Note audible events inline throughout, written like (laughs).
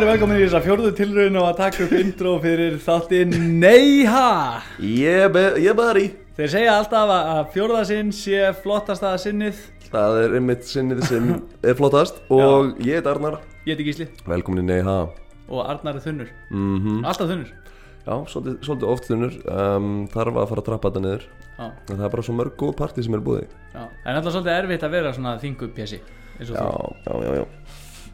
væri velkomin í þessa fjórðu tilraun og að taka upp intro fyrir þáttinn Neiha Ég yeah, buddy Þeir segja alltaf að að fjórða sinn sé flottasta sinnið. Það er einmitt sinnið sem (laughs) er flottast Og ég heit Arnar. Ég heiti Gísli. Velkomin í Nei Ha. Og Arnar er þunnur. Mm Alltaf þunnur. Já, svolítið, svolítið oft þunnur. Um, Þarf að fara að trappa þetta niður. Já, það er bara svo mörg góð partí sem er búið já. En alltaf svolítið erfitt að vera svona þingu pjessi Já, já, já, já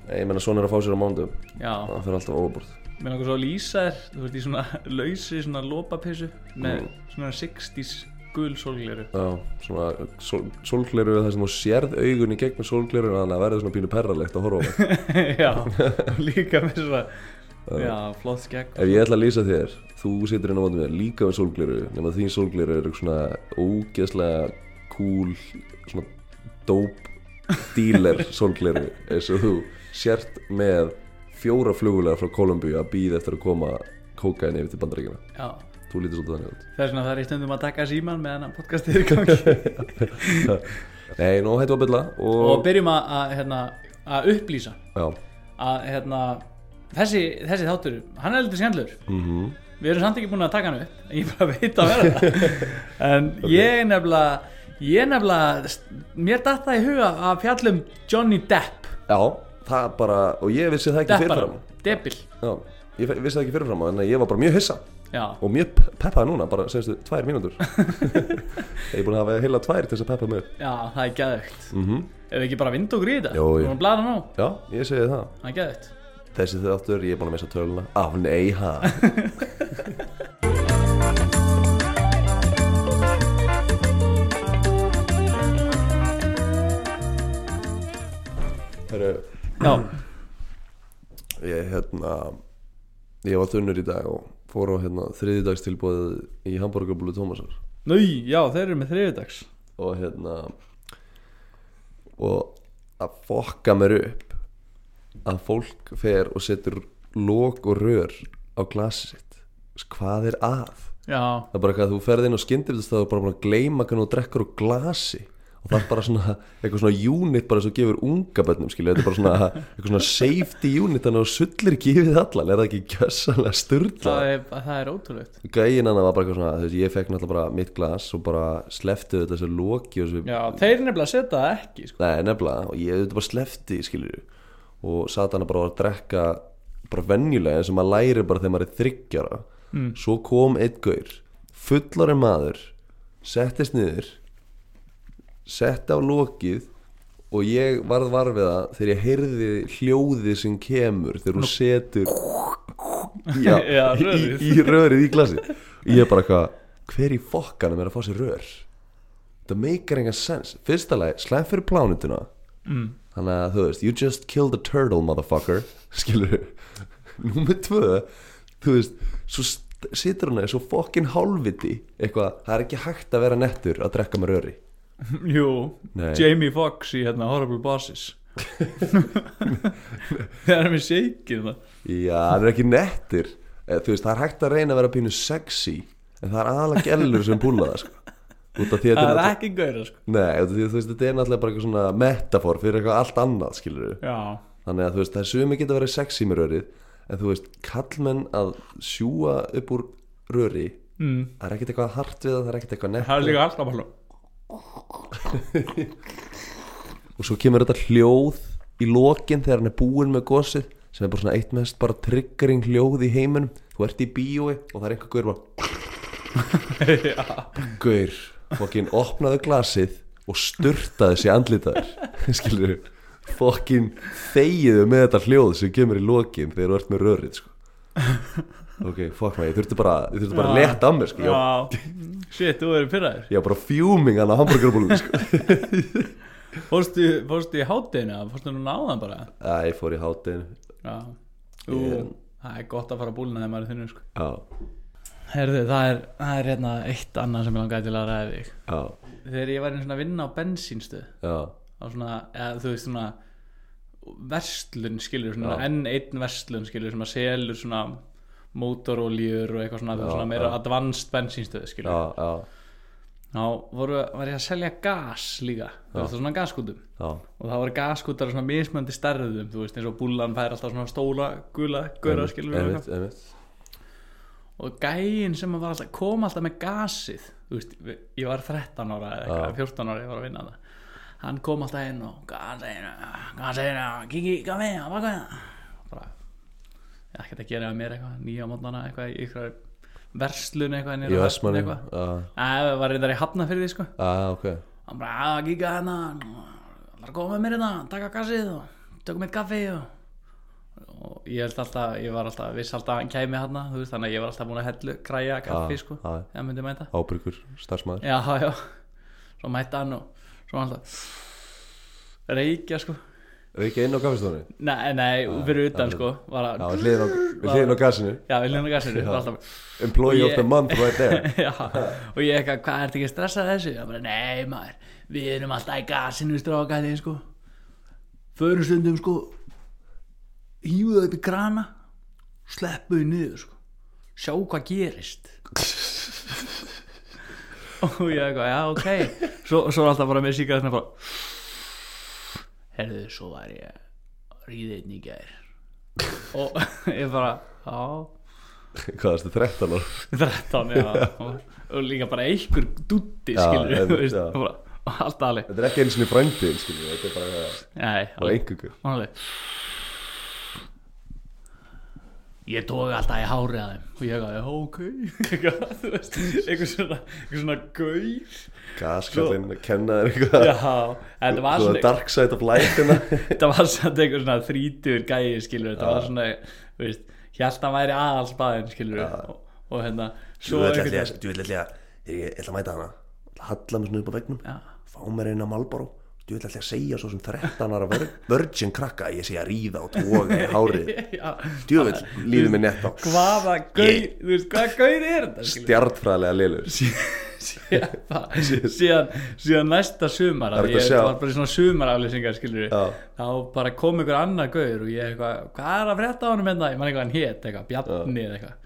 Ég menna svona er að fá sér á mándu Það fyrir alltaf overbúrt mér langar svo að lýsa þér Þú veist í svona lausi svona lópapissu með svona 60s gul sólgleru Já, svona sól, sólgleru Það sem þú sérð augun í gegn með sólgleru Þannig að verður svona pínu perralegt að horfa (laughs) Já, (laughs) líka með svona Já, flott skegg. Ef ég ætla að lýsa þér Þú situr inn á móti mér líka með sólgleru Nefn að þín sólgleru eru svona ógeðslega cool Svona dope dealer sólgleru eins og þú sért með fjóra flugulega frá Kolumbíu að býða eftir að koma kókain yfir til bandaríkina Já, Þú lítur svolítið þannig út. Það er svona það er í stundum að taka síman með hennan podcastið í gangi. (laughs) Nei, nú hættu að bylla og og, byrjum að, að, hérna, að upplýsa. Já, að hérna, þessi, þessi þáttur hann er litið skemmtlur mhm. Við erum samt ekki búin að taka hann upp ég bara veit að vera það. (laughs) En ég nefnilega ég nefnilega mér datt það í huga að fjallum Johnny Depp. Já, það bara, og ég vissi það ekki fyrirfram. Depil Já, ég vissi það ekki fyrirfram En ég var bara mjög hissa. Já, og mjög pe- peppaði núna, bara senstu tvær mínútur. (laughs) Ég er búin að hafa heila tvær til þess að peppa mig já, það er geðvögt Mhm. ef við ekki bara vind og gríða Jú, jú. og blæða nú, Já, ég segi það. Það er geðvögt Þessi þáttur, ég er búin að missa töluna Á, nei, ha? (laughs) Herru, ég hérna Ég var þunnur í dag og fór á hérna þriðidagstilbóðið í Hamburgerbúlu Tómasar. Nú, já, þeir eru með þriðudags og hérna og að fokka mér upp að fólk fer og setur lók og rör á glasi sitt. Hvað er að? já, það er bara eitthvað að þú ferð inn og skyndir þess að þú bara að gleyma hvernig þú drekkur úr glasi og það er bara svona eitthvað svona unit bara sem gefur unga bönnum skilja þetta er bara svona eitthvað svona safety unit þannig að sullir yfir allan. Er það ekki gjössalega styrla það er, það er ótrúlegt. Gæin hann var bara eitthvað svona þú veist, ég fekk náttúrulega bara mitt glas og bara slefti þetta þessu loki og þessu já, þeir nefnilega setja það ekki sko. Nei, nefnilega, og ég auðvitað bara slefti, skilur og sat hana bara að drekka bara venjulega eins og maður læri bara þegar maður er þryggjara Mm. svo kom einn gaur fullari maður settist niður setti á lokið og ég varð varfið það þegar ég heyrði hljóðið sem kemur þegar hún setur (laughs) já, Já, í, rörið. í, í rörið í glasi og ég bara eitthvað hver í fokkanum er að fá sér rör? Það meikar engan sens. Fyrsta lagi, slæm fyrir plánutuna mm. þannig að þú veist, you just killed a turtle motherfucker. (laughs) Skilur númer tvö, þú veist svo st- situr hún eða svo fokkin hálfviti. Eitthvað, það er ekki hægt að vera nettur að drekka með röri (laughs) jú, Nei. Jamie Foxx í hérna Horrible Bosses (laughs) það er shakeið það já, það er ekki nettur Eh, þú veist, það er hægt að reyna að vera pínu sexy en það er aðalega gellur sem púla það sko. það er er ekki gauðra sko. Nei, þú veist, þetta er náttúrulega bara eitthvað svona metafor fyrir eitthvað allt annað, skilur já, þannig að þú veist, það er sumi geta verið sexy með rörið en þú veist, kallmenn að sjúa upp úr röri mm. það er ekkert eitthvað hart við það, það er ekkert eitthvað nett það er líka alltaf bara og svo kemur þetta hljóð í lokin þegar hann er búinn með gosið sem er bara svona eitt mest bara triggering hljóð í heiminum. Þú ert í bíói og það er einhver gaur bara (laughs) gaur, fokkin opnaðu glasið og sturtaði sér andlitaður (laughs) skilur fokkin þegiðu með þetta hljóð sem kemur í lokin þegar þú ert með rörið sko. Ok, fokk maður, ég þurfti bara ég þurfti bara að Já. leta á mér sko. já, shit, þú verður pyrraður ég var bara fjúming hann á hamburgerbúlum sko. (laughs) fórstu, fórstu í hátdeinu fórstu nú náðan bara Æ, ég fór í hátinn já, Ú, Ég- það er gott að fara að búlna þegar maður er þunni sko. já, Herðu, það er, það er hérna eitt annað sem ég langaði til að ræða þig já, þegar ég var einu svona að vinna á bensínstöð já á svona, eða þú veist svona verslun skilur svona Já. enn einn verslun skilur sem að selur svona mótorolíur og eitthvað svona, Já, svona meira já. advanced bensínstöð skilur þá voru, var ég að selja gas líka þú veist svona gaskútum og það voru gaskútar svona mismöndi stærðum þú veist eins og búlan fær alltaf svona stóla gula, gura skilur við einmitt, einmitt. Og gæinn sem var alltaf, kom alltaf með gasið þú veist, við- ég var 13 ára eða eitthvað, 14 ára ég var að vinna það hann kom alltaf inn og gasinu, gasinu, kiki, gafi, baka bara ætti að gera með mér eitthvað, nýja mótnana eitthvað í ykkur verslun eitthvað Í Vestmanni það var reyndar í hafna fyrir því sko. Já, ok. Hann bara, að kíka hérna er að koma með mér hérna, taka gassið og tökum eitt kaffi og, og ég held alltaf, ég var alltaf viss alltaf hann kæmi hérna, þú veist, þannig að ég var alltaf búin að hellu græja kaffi, Já, sko mæta. Ábyrgur starfsmæður já, já, svo mæta hann og svo hann alltaf reykja, sko ekki inn á kaffestónu? nei, nei, fyrir utan, já. sko Já, við hliðin á, á gasinu. Já, við hljóna gassinu var alltaf. Employee of the month right there. (laughs) Já, og ég eitthvað, hvað ertu ekki að stressa þessu? ég bara, nei maður, við erum alltaf í gasinu strákaði, sko. Förum stundum, sko það upp í krana sleppu þau niður, sko. Sjá hvað gerist. (laughs) Og ég eitthvað, já, ok. Svo, er alltaf bara með síkast bara herðu, svo var ég ríðið í gær. Og (laughs) ég bara, já. Hvað er þetta 13 ára? 13 já, (laughs) og, og líka bara einhver dutti skilur við og allt alveg. Þetta er ekki eins og í frændiðin, skiljum Þetta er bara Nei, bara alveg, einhverjur alveg ég tók alltaf í hárið að þeim. Og ég já, ok. (laughs) Eitthvað, þú svona svona gaur. Gaskallinn, að kenna þér eitthvað Svo svona dark side of life hérna. (laughs) Þetta var svona eitthvað svona þrítur gæi skilur, þetta var svona þú að væri aðalsbaðin skilur og, og hérna Þú svo vil einhvern ætla Þú vil ætla Ég ætla að mæta hana. Halla mig svona upp á vegnum. Fá mér eina Malboro Þú vil að segja svo sem 13 ára vir- virgin krakka að Ég sé að ríða og toga í hárið. (laughs) Þú vil lífið mér nett á. Hvaða gaur, Ég- þú veist, hvaða gaur er þetta Stjartfræðilega lélur. (laughs) Síðan, síðan, næsta sumar Það ég var bara í svona sumaraflýsingar skilur Já. þá bara kom ykkur annar gaur og ég eitthvað, hvað er að frétta á honum hérna? Ég man eitthvað hann hét, eitthvað, Bjarni eða eitthvað.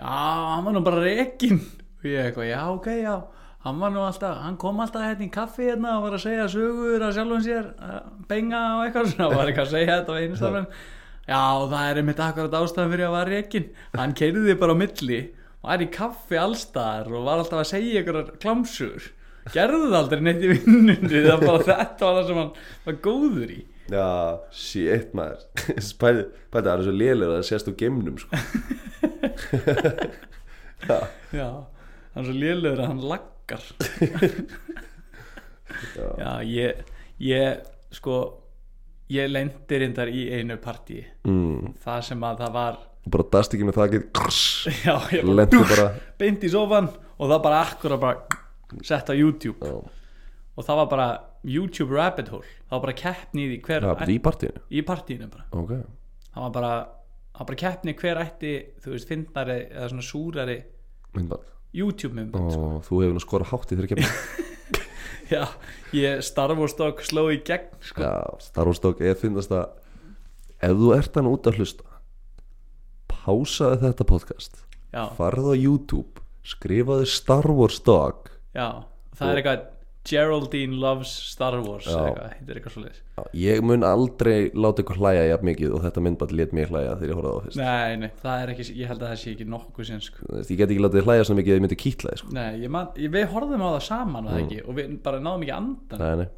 Já, hann var nú bara rekin og ég eitthvað, já, ok, já hann var nú alltaf, hann kom alltaf hérna í kaffi hérna og var að segja sögur að sjálfum sér að benga og eitthvað (laughs) svona var eitthvað að segja þetta á einu stafnum já, það er einmitt akkurat ástæðan fyrir að var rekin hann keiriði bara á milli var í kaffi allstaðar og var alltaf að segja ykkur klámsur gerðu það aldrei neitt í vinnunni það bara (laughs) þetta var það sem hann var góður í. Já, shit maður. (laughs) Spæði, það er svo lélur að sést úr geimnum sko. Já, já, hann svo lélegur að hann laggar (laughs) já, ég ég, sko ég lendi reyndar í einu partíi mm. það sem að það var bara dast ekki með krss, (laughs) já, ég bara Lendi bara (laughs) beint í sofan og það bara akkur að bara sett á YouTube. Já, og það var bara YouTube rabbit hole. Það var bara keppni í hver er í partíinu? Í partíinu bara. Ok, það var bara, bara keppni hver ætti þú veist, fyndnari eða svona súrari myndband YouTube myndband sko. Þú hefur nú skorað hátt í þeirra kemur (laughs) já, ég Star Wars dog sló í gegn sko. Já, Star Wars Dog er finnast að Ef þú ert hann út að hlusta Pásaði þetta podcast já, Farðu á YouTube Skrifaðu Star Wars Dog já, það er eitthvað Geraldine loves Star Wars eitthvað, heitir eitthvað svo leiðis Já, Ég mun aldrei láta ykkur hlæja jafn mikið Og þetta myndband lét mér hlæja þegar ég horfði á það fyrst nei, nei, það er ekki, ég held að það sé ekki nokkuð sem sko. Ég get ekki látið þig hlæja svona mikið að ég myndi kýtla sko. nei, ég man, ég, við horfðum á það saman mm. ekki, og við bara náðum ekki andan Nei, nei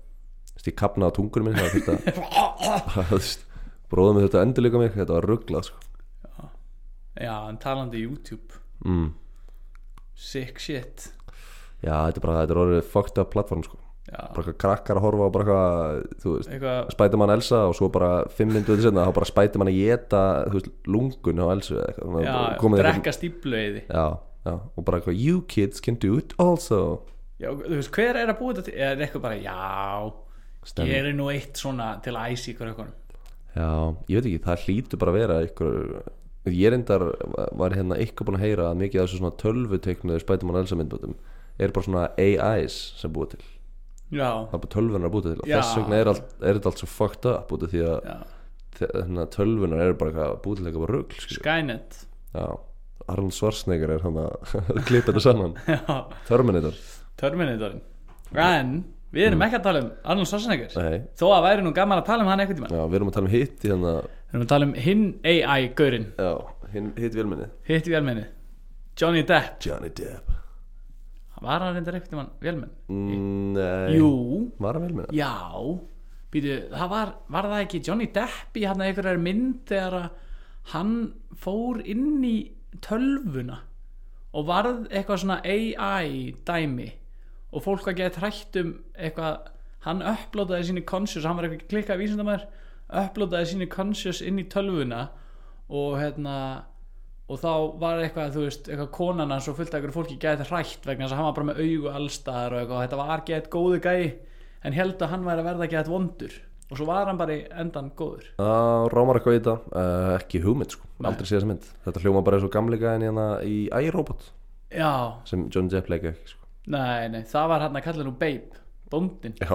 Ég kapnaði tungur minn Það (laughs) (laughs) Bróðum við þetta endurleika mig Þetta var rugglað sko. já, en talandi YouTube mm. sick shit Já, þetta er bara Þetta er orðið fucked up platform sko. já, Bara eitthvað krakkar að horfa á bara eitthvað Þú veist eitthvað spæti mann Elsa og svo bara fimm mynduð til senna þá bara spæti mann að geta þú veist, lungun á Elsu eða eitthvað. Þannig að já, bara komið eitthvað- drekka því já, já, og bara eitthvað you kids can do it also. Já, þú veist, hver er að búa þetta til? Er eitthvað bara, já Stemmi. gerir nú eitt svona til að æsi ykkur eitthvað já, ég veit ekki, það hlýtur bara að vera ykkur ég reyndar var hérna ykkur búin að heyra að mikið af þessu svona tölvuteknuðu spæti mann Elsa myndbötum er bara svona AIs sem búið til. Já, það er bara tölvunar að búið til og Já. þess vegna er, all, er þetta allt svo fucked up út af því að hérna, tölvunar er bara eitthvað búið til eitthvað skilur. Skynet. Já, Arnold Schwarzenegger er hann að (laughs) klippa þetta saman. (laughs) Terminator. Terminatorinn. En við erum ekki að tala um Arnold Schwarzenegger. Nei, Þó að væri nú gaman að tala um hann einhvern tíma já, við erum að tala um hitt Við erum að tala um hinn vélminni Hitt vélmenni Johnny Depp. Johnny Depp Var hann reyndar einhvern tímann vélmenn? Mm, Nei, Jú, var hann vélminni? já Býtu, það var, var það ekki Johnny Depp í hann einhverjar mynd þegar að hann fór inn í tölvuna og varð eitthvað svona AI dæmi og fólk var gett hrætt um eitthvað hann upplótaði síni conscious hann var eitthvað klikkað vísindamær upplótaði síni conscious inn í tölvuna og hérna og þá var eitthvað, þú veist, eitthvað konan hans og fullt af einhverju fólki gett hrætt vegna þess að hann var bara með augu allstaðar og eitthvað. Og þetta var gett góðu gæi en held að hann væri að verða gett vondur. Og svo var hann bara í endan góður. Það rámar eitthvað í þetta. Uh, Ekki hugmynd sko, aldrei sé þessa mynd. Þetta hljóma bara eins og gamlega en hérna í iRobot já, sem Johnny Depp leika ekki sko. nei, nei, það var hann að kalla nú Babe, bóndin Já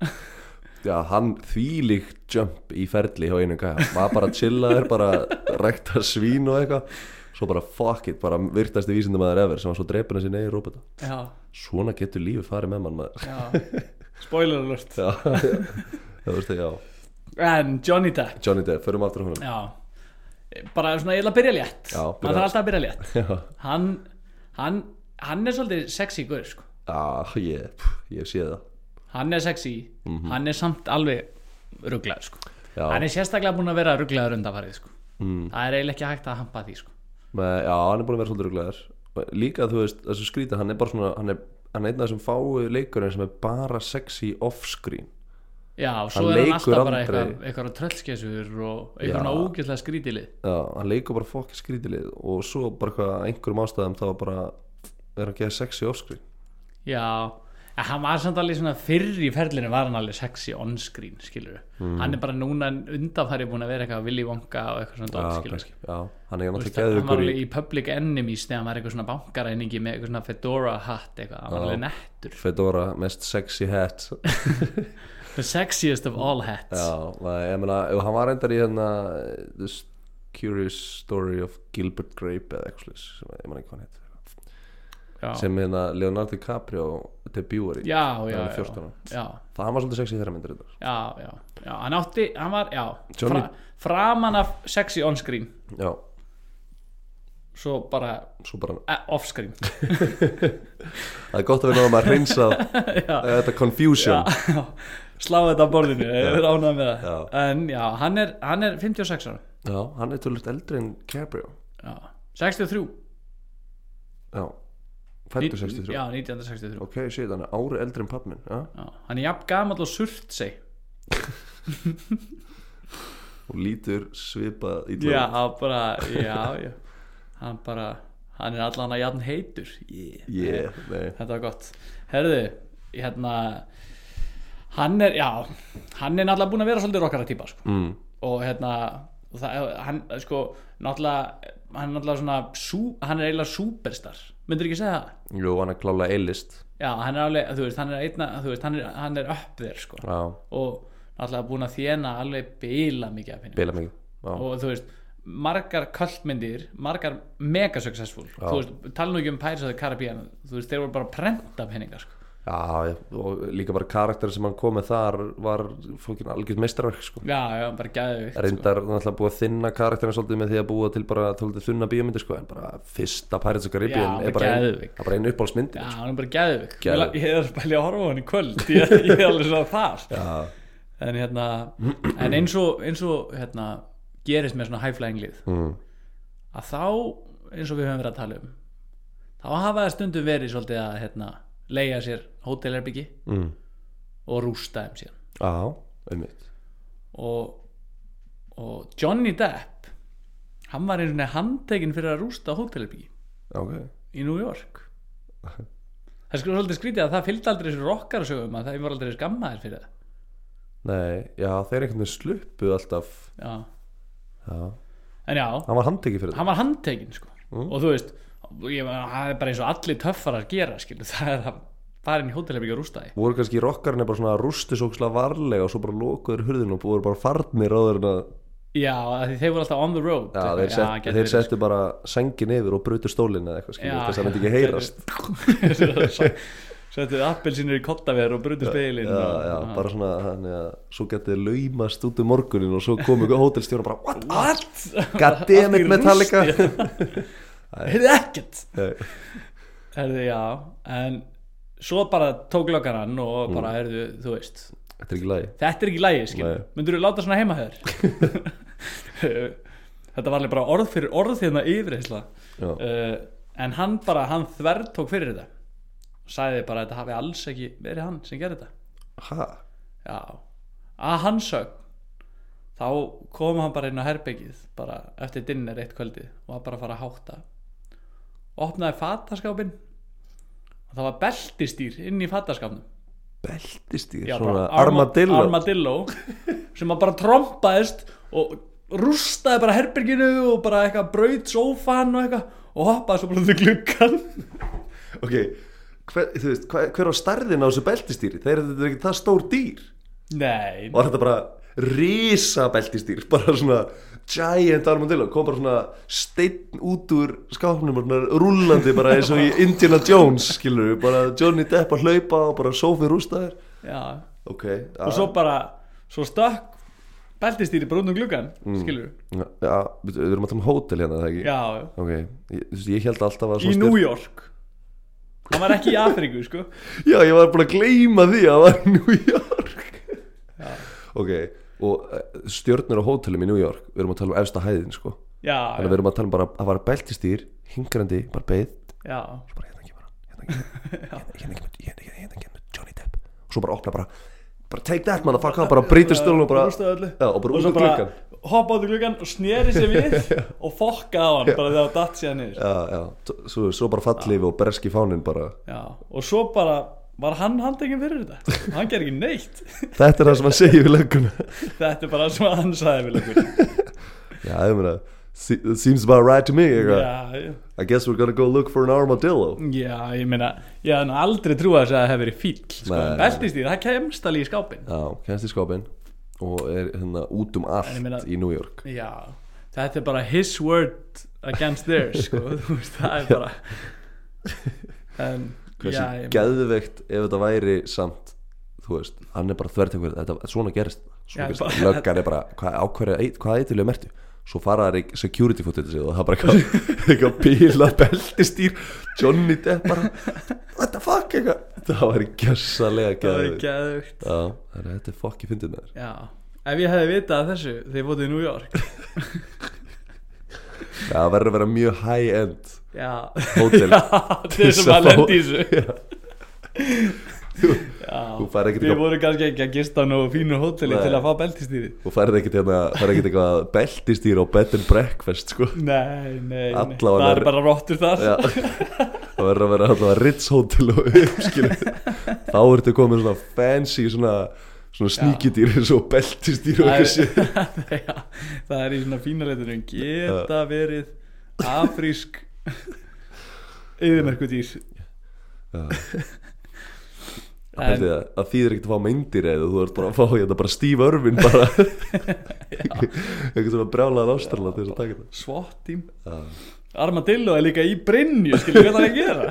(laughs) Já, hann þvílíkt jump í ferli hjá einu gæja. Var bara chillaður, bara rækta svín og eitthvað. Svo bara fuck it, bara virtasti vísindamæður ever sem var svo að sinni í robota. Já, Svona getur lífið farið með mann maður. Spoiler alert. Já, (laughs) það veist það, já. En Johnny Depp, Johnny Depp, förum aftur á honum. Já. Bara svona, ég ætla að byrja létt. Já, maður byrja þarf alltaf að byrja létt. (laughs) Hann, hann, hann er svolítið sexy guður sko. já ég, pff, ég sé það hann er sexy, hann er samt alveg rugglaður sko. Hann er sérstaklega búin að vera rugglaður undanfarið sko. mm. það er eiginlega ekki hægt að hampa því sko. með, Já, hann er búin að vera svolítið ruglaður. Líka þú veist, þessu skrítið, hann er bara svona Hann er, hann er einn af þessum fáu leikurinn sem er bara sexy off-screen. Já, svo Hann er hann alltaf bara eitthvað, eitthvað tröllskesur og eitthvað ógæslega skrítilið Já, hann leikur bara fokki skrítilið og svo bara einhverjum ástæðum þá bara er hann geða sexy off-screen. Já, en hann var samt alveg svona fyrr í ferlinu var hann alveg sexy on-screen, skilur Mm. hann er bara núna undanfæri búin að vera eitthvað Willy Wonka og eitthvað svona Já, skilur kannski, já, hann er náttúrulega hann var alveg í Public Enemies þegar hann var eitthvað svona bankaræningi með eitthvað svona fedora hatt eitthvað, hann var alveg nettur. Fedora, mest sexy hat. (laughs) The sexiest of all hats. Já, ég meina, hann var reyndar í hérna This Curious Story of Gilbert Grape eða eitthvað sem ég man ekki hvað hann heit já, sem hérna Leonardo DiCaprio debjúar í já, þegar já, hann er já, 14 ára. já, það var svolítið sexy þeirra myndir þetta. Já, já, já, hann átti, hann var, já. Fra, framan af sexy on-screen. Já, svo bara svo bara eh, off-screen. (laughs) Það er gott að við náðum að reynsa (laughs) þetta confusion. Já, (laughs) slá þetta á borðinu ég er ánægð með það. En já, hann er, hann er 56 ára. Já, hann er tölvöld eldri en Cabrio já, 63 Já, fættur 63 já, 1963 Ok, shit, hann er ári eldri en pappminn hann er jafn gamall og surt sig og lítur svipað í já, bara, já, já. Hann bara, hann er allan að jafn heitur. Yeah. Yeah, nei. Þetta var gott. Herðu, hérna hann er, já hann er náttúrulega búin að vera svolítið rockara típa sko. mm. og hérna það, hann, sko, náttúrulega hann er náttúrulega svona, sú, hann er eiginlega superstar, myndir ekki segja það? Jú, hann er klálega eilist já, hann er alveg, þú veist, hann er einna þú veist, hann er, hann er upp þér, sko. Já, og náttúrulega búin að þjena alveg bila mikið af henni beila mikið Já, og þú veist, margar kvöldmyndir margar mega successful. Þú veist, tala nú ekki um Pirates of the Caribbean þú veist, þeir voru bara að prenta peningar sko. Já, og líka bara karakter sem hann kom með þar var fókin algjörð meistarverk sko. já, já, bara gæði sko. reyndar náttúrulega búið að þinna karakterin svolítið með því að búa til bara tóltið þunna bíómyndir sko, en bara fyrsta Pirates of Caribbean er bara ein, það bara einu uppáhaldsmyndir já, hann er bara gæði Geðveik. ég er bara að horfa á hann í kvöld. Ég, ég er alveg svo þar. Já, en hérna, en eins og eins og hérna, gerist með svona high flying lið mm, að þá, eins og við höfum verið að tala um þá hafa það stundum verið svolítið að hérna, leia sér hótelherbyggi mm. og rústa þeim síðan. Já, einmitt. Og, og Johnny Depp hann var einu svona handtekinn fyrir að rústa hótelherbyggi Ok, í New York. Það er svolítið skrítið að það fylgdi aldrei þessu rockarsögum að það var aldrei skammaðir fyrir það. Nei, já, þeir einhvern veginn sluppu alltaf. Já. Já, en já, hann var handtekið fyrir hann var handtekinn sko. Mm. og þú veist ég, það er bara eins og allir töffar að gera skilu. (laughs) það er að fara inn í hótelherbyggi og rústa því voru kannski rockarnir bara svona rústi svo varlega og svo bara lokuður hurðin og voru bara farnir áður en að já, því þeir voru alltaf on the road Já, þeir, set, gæti þeir settu bara sengin yfir og brutu stólinn eða eitthvað skilur Já, þess að það myndi ekki heyrast sko. (laughs) settu appelsínur í kottaver og brutu speilin já, já, bara svona þannig að svo getið laumast út um morgunin og svo komu hótelstjóra bara what? what? Goddammit Metallica (laughs) heyrðu ekkert. Nei. heyrðu já en svo bara tók löggan hann og Mm. bara heyrðu þú veist. Þetta er ekki lagi. Þetta er ekki lægi myndur þú láta svona heima hér (laughs) þetta var alveg bara orð fyrir orð hérna yfirheysla Já, uh, en hann bara, hann þverð tók fyrir þetta. Og sagði bara að þetta hafi alls ekki verið hann sem gerði þetta. Ha? já, að hans sögn þá kom hann bara inn á herbyggið bara eftir dinner eitt kvöldi og var bara að fara að hátta opnaði fataskápin og það var beltistýr inn í fataskápnum. Beltistýr, Já, svona armadillo. Armadillo sem að bara trompaðist og rústaði bara herberginu og bara eitthvað braut sófan og eitthvað og hoppaði svo bara út í gluggan Ok, hver, veist, hver, hver á starðin á þessu beltistýri? Þeir eru ekki það stór dýr. Nei, Var þetta bara risa beltistýr Bara svona giant armadillo Kom bara svona steinn út úr skápnum rúllandi bara eins og í Indiana Jones skilur við Bara Johnny Depp að hlaupa og bara sófið rústaðir. Já. Ok, og svo bara, svo stökk beltistýri bara út um gluggan Mm. skilur Já, já, við við erum tala um hótel hérna, það ekki? já, já. Ok, ég, ég held alltaf að í New York. Hann var ekki í Afríku sko. (laughs) Já, ég var búin að gleyma því að það var í New York. Já, Ok, og eh, stjörnur á hótelum í New York Við erum að tala um efsta hæðin, sko. Já, Þannig að við erum að tala um bara að var beltistýr Hingrandi, bara beið. Já, Svo bara hérna kemur hann Hérna kemur (laughs) hérna, hérna kemur hérna, hérna, hérna kemur Johnny Depp. Og svo bara opna bara Bara take that man, fuck Bara brýtur stólun og bara. Já, og bara og út bara gluggan hoppa út í gluggan og sneri sér við (laughs) og fokkaði á hann bara þegar það datt sér Já, já, svo, bara fallið og breski fánin bara. Já. og svo bara var hann handekinn fyrir þetta hann ger ekki neitt (laughs) Þetta er það sem hann segir við lögguna þetta er bara sem hann sagði við leikur (laughs) Já, ég meina seems about right to me já. I guess we're gonna go look for an armadillo já, ég meina ég nú aldrei trúið að það hef verið fíll sko. Nei. beltistýr, það kemst alveg í skápin Já, kennst í skápinn og er hérna út um allt meina- í New York já, þetta er bara his word against theirs sko. (laughs) Það er bara en Hversu já, geðveikt ef þetta væri samt þú veist, hann er bara þvertekur þetta, svona gerist, Já, svona gerist. bara- löggan er bara, hvað ákverja, hvað eitthvað mertu svo fara þær í security footage og það bara eitthvað, (laughs) bíla beltistýr, Johnny Depp bara, what the fuck? Eitthvað, það var í gjössalega er Já, er þetta er fokki fyndið með þér. Já, ef ég hefði vitað þessu þegar ég fótið í New York. (laughs) Já, það verður að vera mjög high end já, hótel. (laughs) Já þeir sem að lendi í þessu. Við vorum kannski ekki að gista á nógu fínu hóteli til að fá beltistýri Þú færð ekkert hérna, ekkert eitthvað beltistýr og bed and breakfast sko. Nei, nei, nei. Það er bara rottur þar. Já, það verður að vera allavega Ritz Hotel og uppskilu þá ertu komið svona fancy svona, svona sníkidýr eins og beltistýr og það eitthvað er, (laughs) það er í svona fína leitunum geta verið afrísk (laughs) yfirmerkudýr (laughs) Það en, að, að þýðir ekkert að fá myndir eða þú ert bara að fá hérna bara Steve Irwin bara. (laughs) Eitthvað svona brjálaðan ástrala til þess að taka þetta. Já, Armadillo er líka í Brynju skilur hvað það er að gera?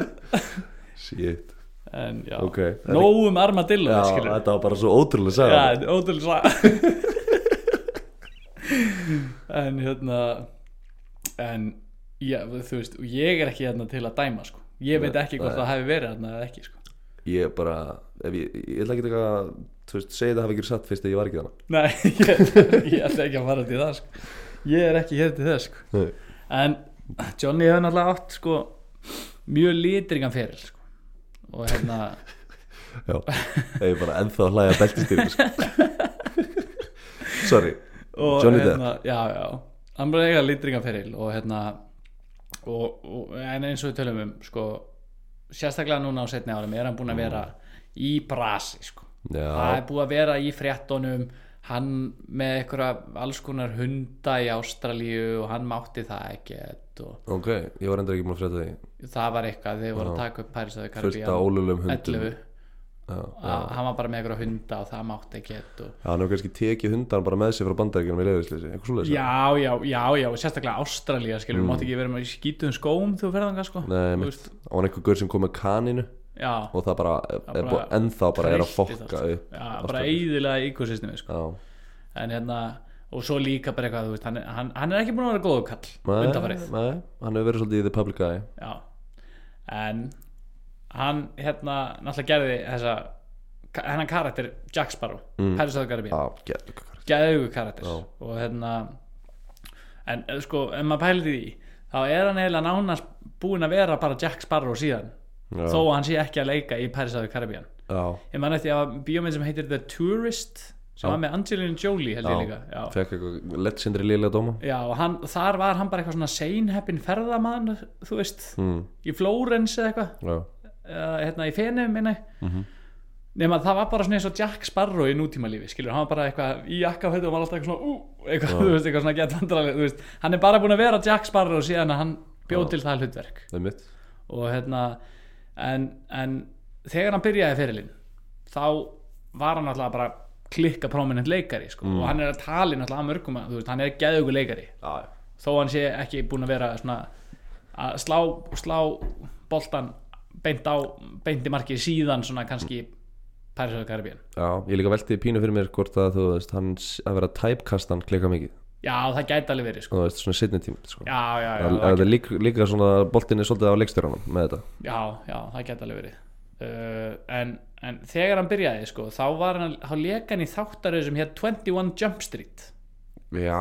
Shit. En já, Ok. nógum Armadillo Já, skilur þetta var bara svo ótrúlega já, þetta er ótrúlega saga. En hérna en já, þú veist, og ég er ekki hérna til að dæma sko, ég veit ekki hvort það hefði verið hérna eða ekki sko Ég bara, ég, ég ætla ekki veist, segja það hafi ekki verið satt fyrst að ég var ekki þannig Nei, (laughs) ég, ég ætla ekki að fara til það sko. Ég er ekki hér til þess sko. En Johnny hefur náttúrulega átt sko, mjög litringan feril sko. og hérna (laughs) Já, ég er bara ennþá að hlæja beltistýrinu sko. (laughs) Sorry og, Johnny Depp. hérna, Já, já, hann bara eiga litringan feril og hérna og, og, en eins og við tölum um sko, sérstaklega núna á setni árum er hann búin að vera í brasi sko. það er búið að vera í fréttonum hann með einhverja alls konar hunda í Ástralíu og hann mátti það ekkert og ok, ég var endur ekki búin að frétta því. Það var eitthvað þeir voru að taka upp Paris the Fullt af ólulum hundum. 11 já, já. að hann var bara með eitthvað hunda og það mátti ekki og... Já, hann hefur kannski tekið hundan bara með sér frá bandaríkjunum í leiðisleysi, eitthvað svoleiðis já, já, já, já, sérstaklega Ástralía skilur, mm. mátti ekki vera með skítuðum skóm þú ferðan sko. Nei, mitt, á hann einhver gaur sem kom með kaninu já, og það bara, er bara búið, ennþá bara er að fokka upp já, bara eiðilega ekosystemi sko. En hérna, og svo líka bara eitthvað veist, hann, er- hann, hann er ekki búin að vera góðu kall nei, nei, hann hefur verið svolítið í the public eye. Já, en hann hérna náttúrulega gerði þessa hennan karakter Jack Sparrow mm. Pirates of the Caribbean getur geðugu karakter. Já. og hérna en eh, sko, ef maður pælir því þá er hann eiginlega nánast búinn að vera bara Jack Sparrow síðan Já. þó að hann sé ekki að leika í Pirates of the Caribbean Já, ég man eftir að bíómynd sem heitir The Tourist sem Já. var með Angelina Jolie held ég líka. Fekk eitthvað legendary liðlega dóma. Já, og hann, þar var hann bara eitthvað svona seinheppin ferðamann, þú veist mm, í Flórens eða eitthvað uh, hérna í Fenum minna Mhm. nema það var bara svona eins og Jack Sparrow í nútíma lífi, skilur, hann var bara eitthvað í jakkafötu og var alltaf eitthvað svona ú, eitthvað, (laughs) þú veist, eitthvað svona gett vandrarlega, þú veist. Hann er bara búin að vera Jack Sparrow síðan að hann bjóð Já. til það hlutverk. Er og hérna en, en þegar hann byrjaði fyrirlin þá var hann alltaf bara klikka prominent leikari sko, Mm. og hann er að tala náttúrulega að mörgum þú veist, hann er geðugu leikari. Já, þó hann sé ekki búin að vera svona að slá, slá boltan beint á beinti marki síðan svona kannski the Caribbean já, ég líka velti pínu fyrir mér hvort að þú veist, hans að vera typecastan klika mikið já það gæti alveg verið sko. þú veist, svona setni tíma sko. já, já, já, gæti, er líka, líka svona boltinni svolítið á leikstjóranum með þetta já, já, það gæti alveg verið uh, en, en þegar hann byrjaði sko, þá var hann þá leka hann í þáttaröð sem hér 21 Jump Street Já,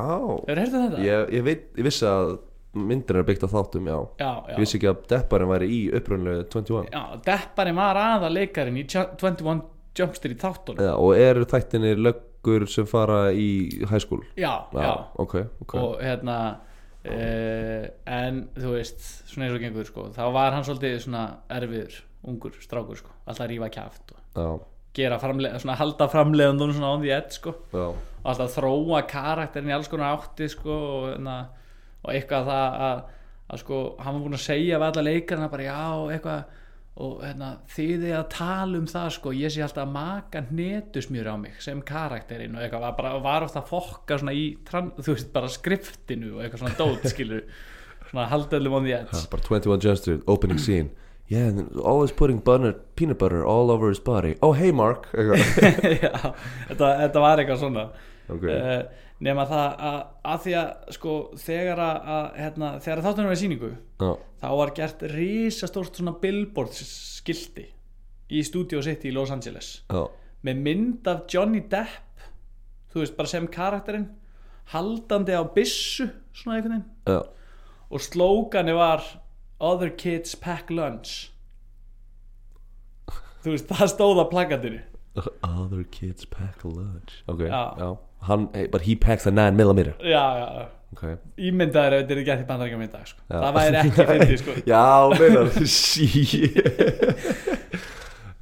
hefur heyrðu þetta? ég, ég veit, ég vissi að myndin er byggt á þáttum, já. Já, Ég já, vissi ekki að Depparinn væri í upprunlega 21 já Depparinn var aða leikarin í 21 Jump Street þáttunum. Já, og eru þættinni löggur sem fara í high school? Já, já, ok, ok. Og hérna uh, en þú veist svona eins og gengur sko, þá var hann svolítið svona erfiður, ungur, strákur sko, alltaf að rífa kjaft og Já, gera framlega, svona halda framleiðandunum svona on the edge sko, já, og alltaf þróa karakterin í alls konar átti sko og, hérna, og eitthvað það að, að sko, hann var búin að segja við alla leikarina bara já, eitthvað og hérna, er að tala um það sko, ég sé alltaf að maka hnetusmjör á mig sem karakterinn og eitthvað bara, var ofta að fokka svona í þú veist, bara skriftinu og eitthvað svona dót, skilur svona haldöðlum on the edge. Bara 21 Jump Street, opening scene. Yeah, always putting butter, peanut butter all over his body. Oh, hey Mark (laughs) já, þetta, þetta var eitthvað svona. Ok, uh, nema það að, að því að sko þegar að, að hérna, þegar þáttunum var í sýningu já, þá var gert risastórt svona billboard skilti í Studio City í Los Angeles. Já, með mynd af Johnny Depp þú veist bara sem karakterinn haldandi á byssu svona einhvern veginn. Og slógani var Other kids pack lunch. Þú veist það stóð á plakatinu. Other kids pack lunch. Ok, Já. já, Hann, hey, But he packs a 9mm já já já. Ok. Ímyndaður ef þetta er gett í bandaríkjum í dag sko. Já. það væri ekki fyndið (laughs) sko. Já, meinar (laughs) Sí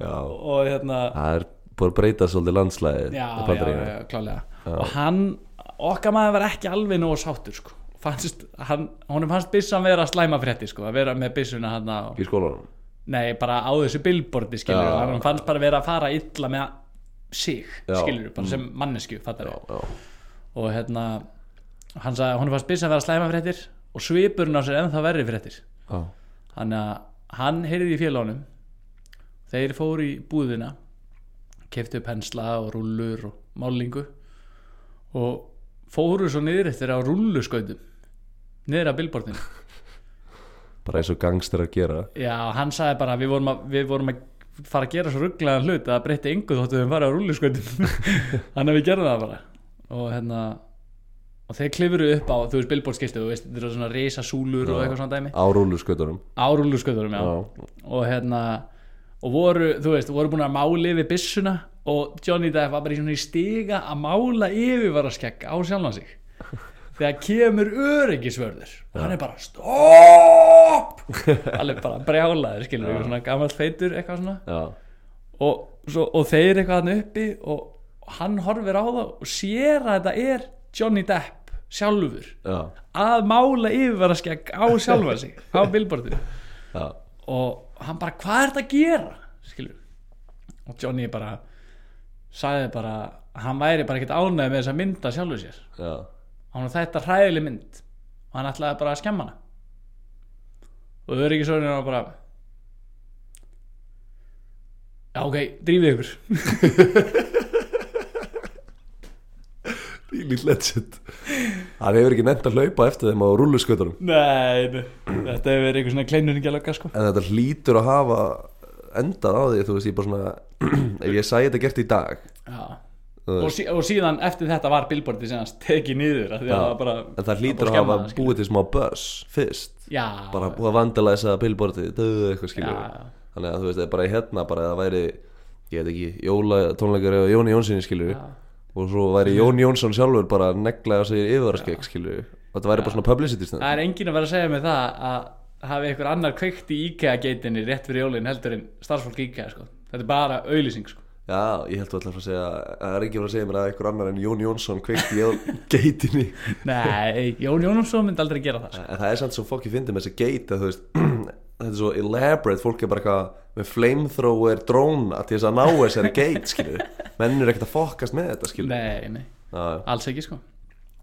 og hérna Það er búin að breyta svolítið landslæði já, já, já, klálega. Og hann, okkar maður var ekki alveg nógu sáttur sko. fannst, hann, honum fannst byssan vera slæma frétti sko, að vera með byssuna hann á, Í skólanum? Nei, bara á þessu billboardi skilur, hann fannst bara vera að fara illa með sig, skilur, bara sem mannesku fattar já og hérna hann sagði, honum fannst byssan vera slæma fréttir og svipurinn á sér ennþá verri fréttir. Þannig að hann heyrði í félagunum þeir fóru í búðina keftu pensla og rúllur og málingu og fóru svo niður eftir á rúlluskautum niður að billboardinu. (laughs) Bara eins og gangstir að gera. Já, hann sagði bara við vorum að, við vorum að fara að gera svo rugglaðan hlut að það breytti engu þóttu við fara á rúlluskautum (laughs) þannig að við gerðum það bara. Og hérna og þeir klifuru upp á, þú veist billboardskiltu þú veist, þetta eru svona risa súlur og Já. eitthvað svona dæmi. Á rúluskötunum á rúlluskautunum, já. Já, og hérna og voru, þú veist, voru búin að mála yfir byssuna og Johnny Depp var bara í svona í stiga að mála yfirvaraskegg á sjálfan sig (laughs) þegar kemur öryggisvörður og hann er bara stopp! (laughs) Alveg bara brjálaður skilur við, svona gammal feitur eitthvað svona. Og, svo, og þeir eitthvað hann uppi og hann horfir á það og sér að þetta er Johnny Depp sjálfur já, að mála yfirvaraskegg á sjálfan sig (laughs) á billboardinu. Já. Og hann bara hvað er þetta að gera? Skilur og Johnny bara sagði bara hann væri bara ekkert ánægð með þessa mynda sjálfur sér. Já, hann þetta hræðileg mynd. Og hann ætlaði bara að skemma hana. Og svo var bara já ok, drífið ykkur. Really legend. Hann hefur ekki nefnt að hlaupa eftir þeim á rúluskötunum nei, þetta hefur verið eitthvað svona kleinurinn lögga sko. En þetta hlýtur að hafa endað á því Þú veist, ég bara svona (clears throat) Ef ég sæði þetta gert í dag já. Og, sí, og síðan eftir þetta var billboardið sem tekið það bara, En það hlýtur að hafa búið til smá buzz Fyrst. Já, Bara búið að vandalæsa já, Þannig að þú veist, það bara í hérna Bara að það væri Ég veit ekki, jóla tónleikar eða Jóni Jónssoni skilur já. Og svo væri Jón Jónsson sjálfur bara að negla á sig yfirvaraskegg skilur Og þetta væri bara svona publicity stund það er enginn að vera að segja mig það að hafi einhver annar kveikt í IKEA-geitinni rétt fyrir jólin heldur en starfsfólk IKEA sko. þetta er bara auðlýsing sko. Já, ég held að fara að segja að Það er ekki fara að segja mér að einhver annar en Jón Jónsson kveikti í (laughs) geitinni nei, Jón Jónumsson myndi aldrei gera það sko. En það er samt svo fokki fyndið með þessi geit að þú veist (clears throat) Þetta er svo elaborate, fólk er bara eitthvað með flamethrower dróna til þess að ná þessari geit, Menn er ekkert að fokast með þetta, skilju nei, nei, já. alls ekki sko.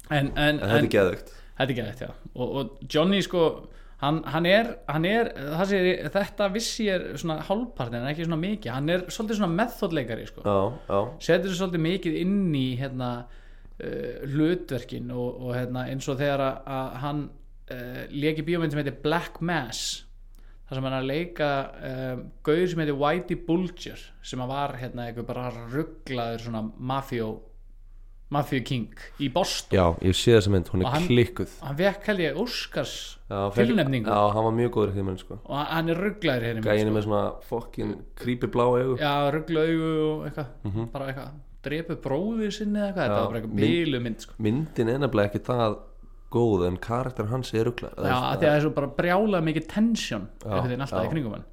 en, en, En þetta er geðvögt Þetta er gæðið, já og, og Johnny sko hann, hann, er, hann er sé, þetta vissi ég er svona hálfpartin en ekki svona mikið, hann er svolítið svona methodleikari sko, setur sér svolítið mikið inn í hérna uh, hlutverkin og, og hérna, eins og þegar að, að hann uh, leki bíómynd sem heitir Black Mass þar sem hann er að leika uh, gauður sem heitir Whitey Bulger sem var hérna eitthvað bara rugglaður svona mafjó mafjó king í Boston. Já, ég sé þessa mynd, hún er hann- klikkuð. hann vekk held ég fekk- tilnefningu. Já, hann var mjög góður því menn, sko. Og hann er rugglaður hérna Gæinu með svona fokkin creepy blá augu. Já, ruggla augu og eitthvað. Mhm. bara eitthvað, drepu bróðir sinni eða eitthvað, þetta Já, var bara eitthvað bílu mynd sko. Myndin er nefnilega ekki það góð en karakter hans er ruggla já, að því að það er svo bara brjálað mikið einhvern veginn alltaf já. í kringum hann.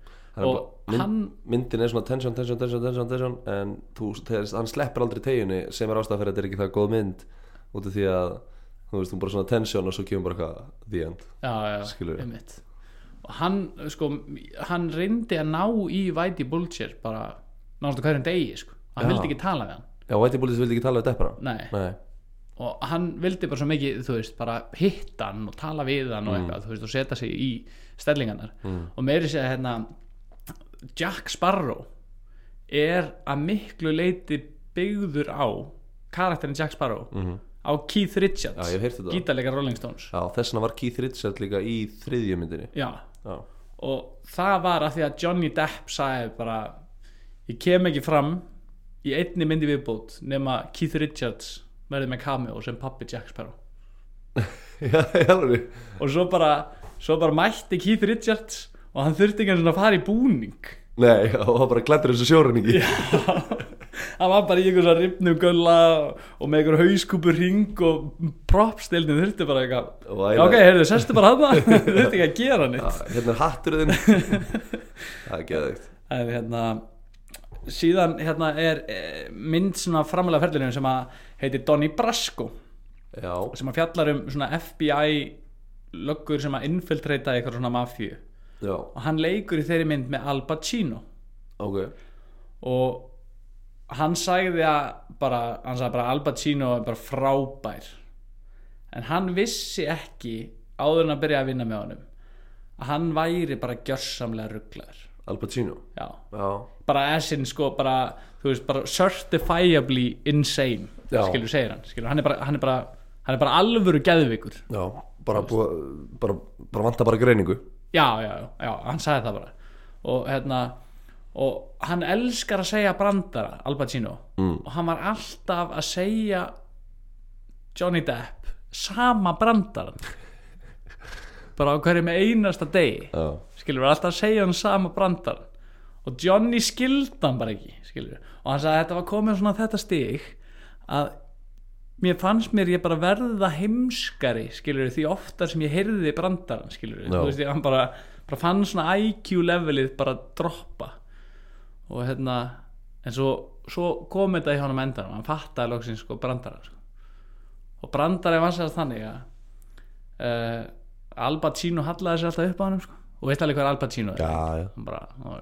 Og mynd- hann myndin er svona tension, tension, tension, tension, tension en þú, þegar, hann sleppur aldrei teginni sem er ástæða fyrir að þetta er ekki það góð mynd út af því að þú veist, hún bara svona tension og svo kemur bara eitthvað the end já, já, Skilurðu. einmitt. Og hann, sko, hann reyndi að ná í Whitey Bulger bara náttúrulega hverjum degi, sko. Hann Já. vildi ekki tala við hann. Já, Whitey Bullies vildi ekki tala við Deppara. Nei, Nei, og hann vildi bara svo mikið þú veist, bara hitta hann og tala við hann og Mm. eitthvað, þú veist, og setja sig í stellingarnar. Og meiri segja hérna Jack Sparrow er að miklu leiti byggður á karakterin Jack Sparrow á Keith Richards. Já, gítarleikar Rolling Stones. Já, þess vegna var Keith Richards líka í þriðju myndinni. Já, Já, og það var að því að Johnny Depp sagði bara ég kem ekki fram í einni myndi viðbót nema Keith Richards verði með cameo sem pappi Jack Sparrow. (laughs) Já, já, alveg og svo bara, svo bara mætti Keith Richards og hann þurfti ekki að fara í búning. Nei, já, og það bara glættur þessu sjórinningi hann var bara í einhvers að ripnum gölla og með einhver hauskúpur ring og propstildin þurfti bara eitthvað já, ok, heyrðu, sestu bara hann (laughs) þurfti ekki að gera Já, Hérna er hatturinn (laughs) Það er geðveikt. En hérna síðan hérna er eh, mynd svona framalega ferðlunum sem að heitir Donnie Brasco. Já, sem að fjallar um svona FBI löggur sem að infiltrata eitthvað svona mafíu já, og hann leikur í þeirri mynd með Al Pacino. Ok. Og hann sagði að bara, hann sagði bara Al Pacino er bara frábær. En hann vissi ekki áður en að byrja að vinna með honum að hann væri bara gjörsamlega rugglaður Al Pacino? Já, Já, bara essin sko bara, veist, bara certifiably insane, Já. skilur segir hann skilur, hann er bara, hann er bara, hann er bara alvöru geðvikur já, bara, búa, bara, bara vanta bara greiningu já, já, já, hann sagði það bara. Og hérna og hann elskar að segja brandara Al Pacino. Mm. og hann var alltaf að segja Johnny Depp sama brandaran bara á hverju með einasta degi. Já, skilur, alltaf að segja hann sama brandaran og Johnny skildi hann bara ekki skilur, og hann sagði að þetta var komið svona þetta stig að mér fannst mér ég bara verða heimskari skilur, því oftar sem ég heyrði brandaran skilur, Já. þú veist ég, hann bara, bara fann svona IQ levelið bara droppa og hérna en svo, svo kom þetta í honum endanum hann fattaði loksins sko brandaran sko. og brandaran var sér þannig að uh, Al Pacino hallaði sér alltaf upp á hann sko. og veist alveg hvað Al Pacino er já, já hann bara,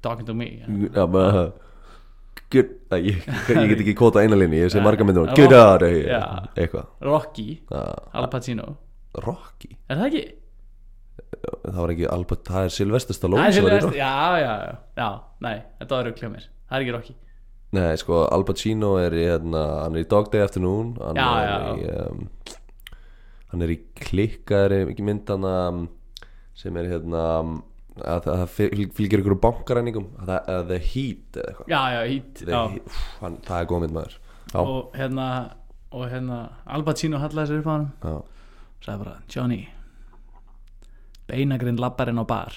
talking to me Já, Get, að, ég, ég get ekki kóta eina linni Ég sé Nei. marga myndir Já. Eitthvað Rocky, Já, Al Pacino Rocky Er það ekki? Það var ekki Það er Sylvester Stallone Það er var í Sylvester, Rocky. já, já, já, já, nei, þetta var rugglið mér Það er ekki Rocky Nei, sko, Al Pacino er í hérna, Hann er í Dog Day Afternoon Hann Já, er já. í um, Hann er í klikkaðri Ekki mynd hann Sem er hérna að það það fyl- fylgir ykkur bankaræningum að það, að The Heat eða eitthvað. Já, já, hít Það er góð mynd maður. Já, Og hérna, og hérna Al Pacino hallaði sér upp á hann já, sagði bara, Johnny beinagrind labbar inn á bar.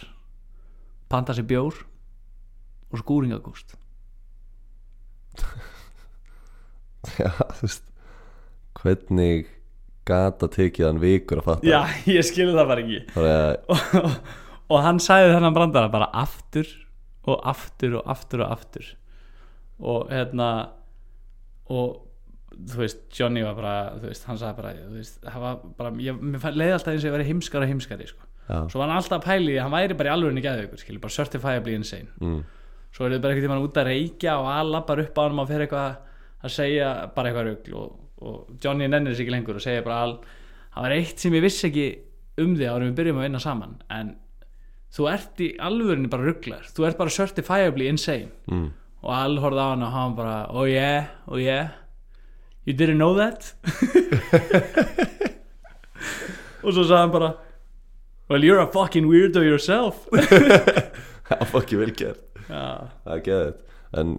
Panta sér bjór og skúringagúst. (laughs) Já, þú veist Hvernig gata tekið hann vikur að fatta? Já, ég skilði það bara ekki. Er og, og hann sagði þennan brandara bara aftur og aftur og aftur og aftur. Og hérna og þú veist, Johnny var bara þú veist, hann sagði bara, þú veist, bara ég, mér fann- leið alltaf eins og ég væri heimskar og heimskari sko. Svo var hann alltaf að pæli, hann væri bara í alvörinni geðveikur, skilur, bara certifiably insane. Mm, svo er þið bara tímann út að reykja og að lappar upp á hann og fyrir eitthvað að segja bara eitthvað rugl og, og Johnny nennir sér ekki lengur og segja bara all það var eitt sem ég vissi ekki um þig árum við byrjum að vinna saman en þú ert í alvörinni bara rugglar þú ert bara certifiably insane. Mm. og all horfði á hann og hann bara oh yeah, oh yeah. You didn't know that? (laughs) Og svo sagði hann bara well you're a fucking weirdo yourself. (laughs) Það ekki vel gert. Já. Það er geðið En,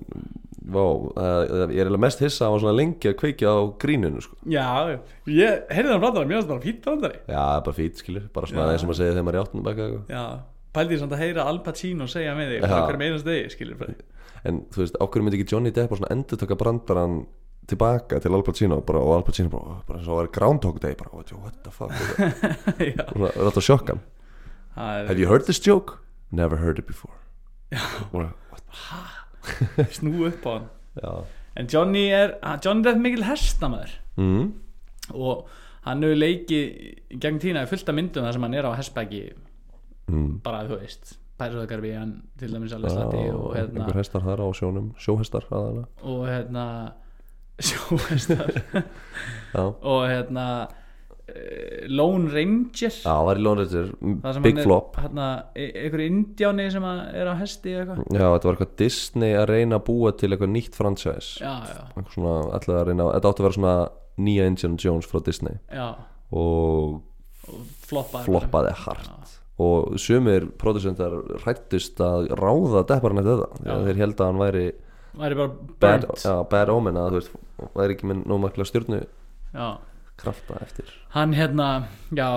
vá, það- ég er eiginlega mest hissa að hann var svona lengi að kveikja á gríninu sko. Já, ég heyrði það brandara, mér finnst það bara fýtt brandari. Já, það bara fít, skilur. Bara svona Já. eins og maður segja þegar maður er í áttunum baka Já, pældi ég samt að heyra Al Pacino segja með þig bara hverjum einast degi, skilur bara En þú veist, ákveður myndi ekki Johnny Depp bara svona endur taka brandarann tilbaka til Al Pacino bara, og Al Pacino bara, bara eins og vera Groundhog Day bara, what the fuck? (laughs) Já, Svona, er þetta sjokkan. Það Have you heard this joke? Never heard it before. Snú upp á hann. (laughs) Já. En Johnny er, Johnny er mikil hestamæður mm. og hann hefur leikið í gegn tína fullt af myndum þar sem hann er á hestbæki Mm. bara, þú veist, Pærisöðgarfi hann til dæmis alveg slatti og hérna einhver hestar þar á sjónum sjóhestar aðalega. Og hérna (laughs) sjóhestar. Og hérna eh, Lone Ranger. Já það var í Lone Ranger. Big er, flop. hérna, e- einhver indjáni sem er á hesti Já, þetta var eitthvað Disney að reyna að búa til eitthvað nýtt franchise. Já, já, svona, að reyna Þetta átti að vera svona nýja Indiana Jones frá Disney. Já. Og og floppaði floppaði hart og sumir produsentar hrættust að ráða depparinn eftir þetta Já. þeir held að hann væri væri bara bad, já, bad omen að þú veist, væri ekki með nómaklega stjórnu já. krafta eftir. Hann hérna, já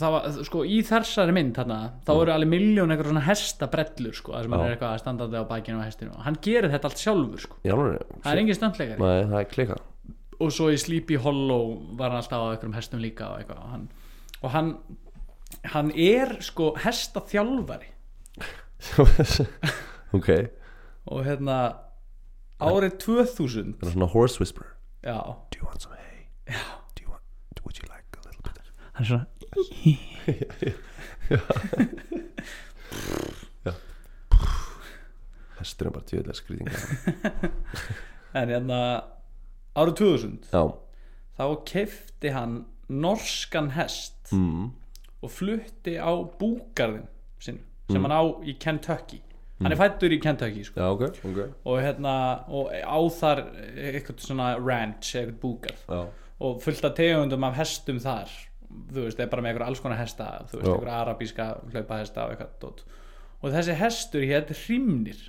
var, sko, í þessari mynd hérna, þá eru alveg miljón eitthvað svona hestabrellur sko, þar sem hann er eitthvað að standandi á bækinu á hestinu og hann gerir þetta allt sjálfur sko. Já, alveg, það er engin stöndleikari Nei, það er klika. Og svo í Sleepy Hollow var hann alltaf á einhverjum hestum líka og, eitthvað, og hann, og hann hann er sko hestaþjálfari. (laughs) Ok, og hérna árið 2000 það er svona horse whisperer. Já, Do you want some hay? Do you want, would you like a little bit hann er svona (laughs) (laughs) Hestur er bara tjóðlega skrýtinga en hérna árið 2000 Já. Þá kefti hann norskan hest. Mm. Og flutti á búgarðin sinn sem Mm. hann á í Kentucky. Hann er fættur í Kentucky sko. Já, ok, ok. Og hérna og á þar eitthvað svona ranch eitthvað búgarð. Já, og fullt af tegundum af hestum þar. Þú veist, það er bara með eitthvað alls konar hesta þú veist, eitthvað arabíska hlaupahesta og eitthvað dót. og þessi hestur hétt Hrimnir.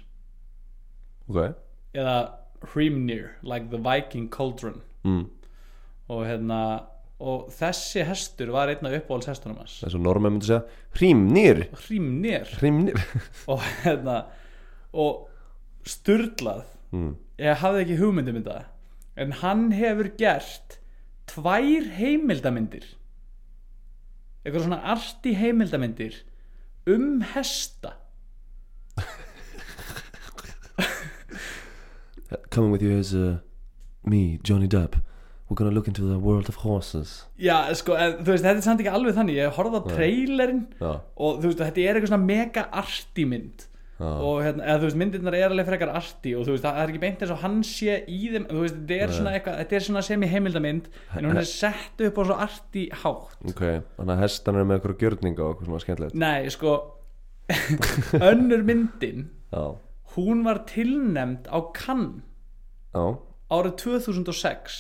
Ok. Eða Hrimnir like the Viking cauldron. Mm. og hérna og þessi hestur var einn af uppáhalds hestunum hans Það svo normen myndi segja Hrímnir Hrimnir Hrímnir (laughs) og hérna og sturlað mm. ég hafði ekki hugmyndum um þetta en hann hefur gert tvær heimildamindir. Eitthvað svona arti heimildamindir um hesta. (laughs) Coming with you is uh, me, Johnny Depp We're gonna look into the world of horses. Já sko, en, þú veist, þetta er samt ekki alveg þannig. Ég horfði á trailerinn Já, og þú veist, þetta er eitthvað svona mega arti mynd. Og hérna, eða þú veist, myndirnar er alveg frekar arti og þú veist, það er ekki beint eins og hann sé í þeim, þú veist, þetta er svona eitthvað þetta er svona sem í heimildamind en hún er sett upp á svo arti hátt. Ok, þannig að hestan er með eitthvað gjörninga og eitthvað svona skemmtilegt. Nei, sko (laughs) önnur myndin já, hún var tilnemd á Cannes já, árið 2006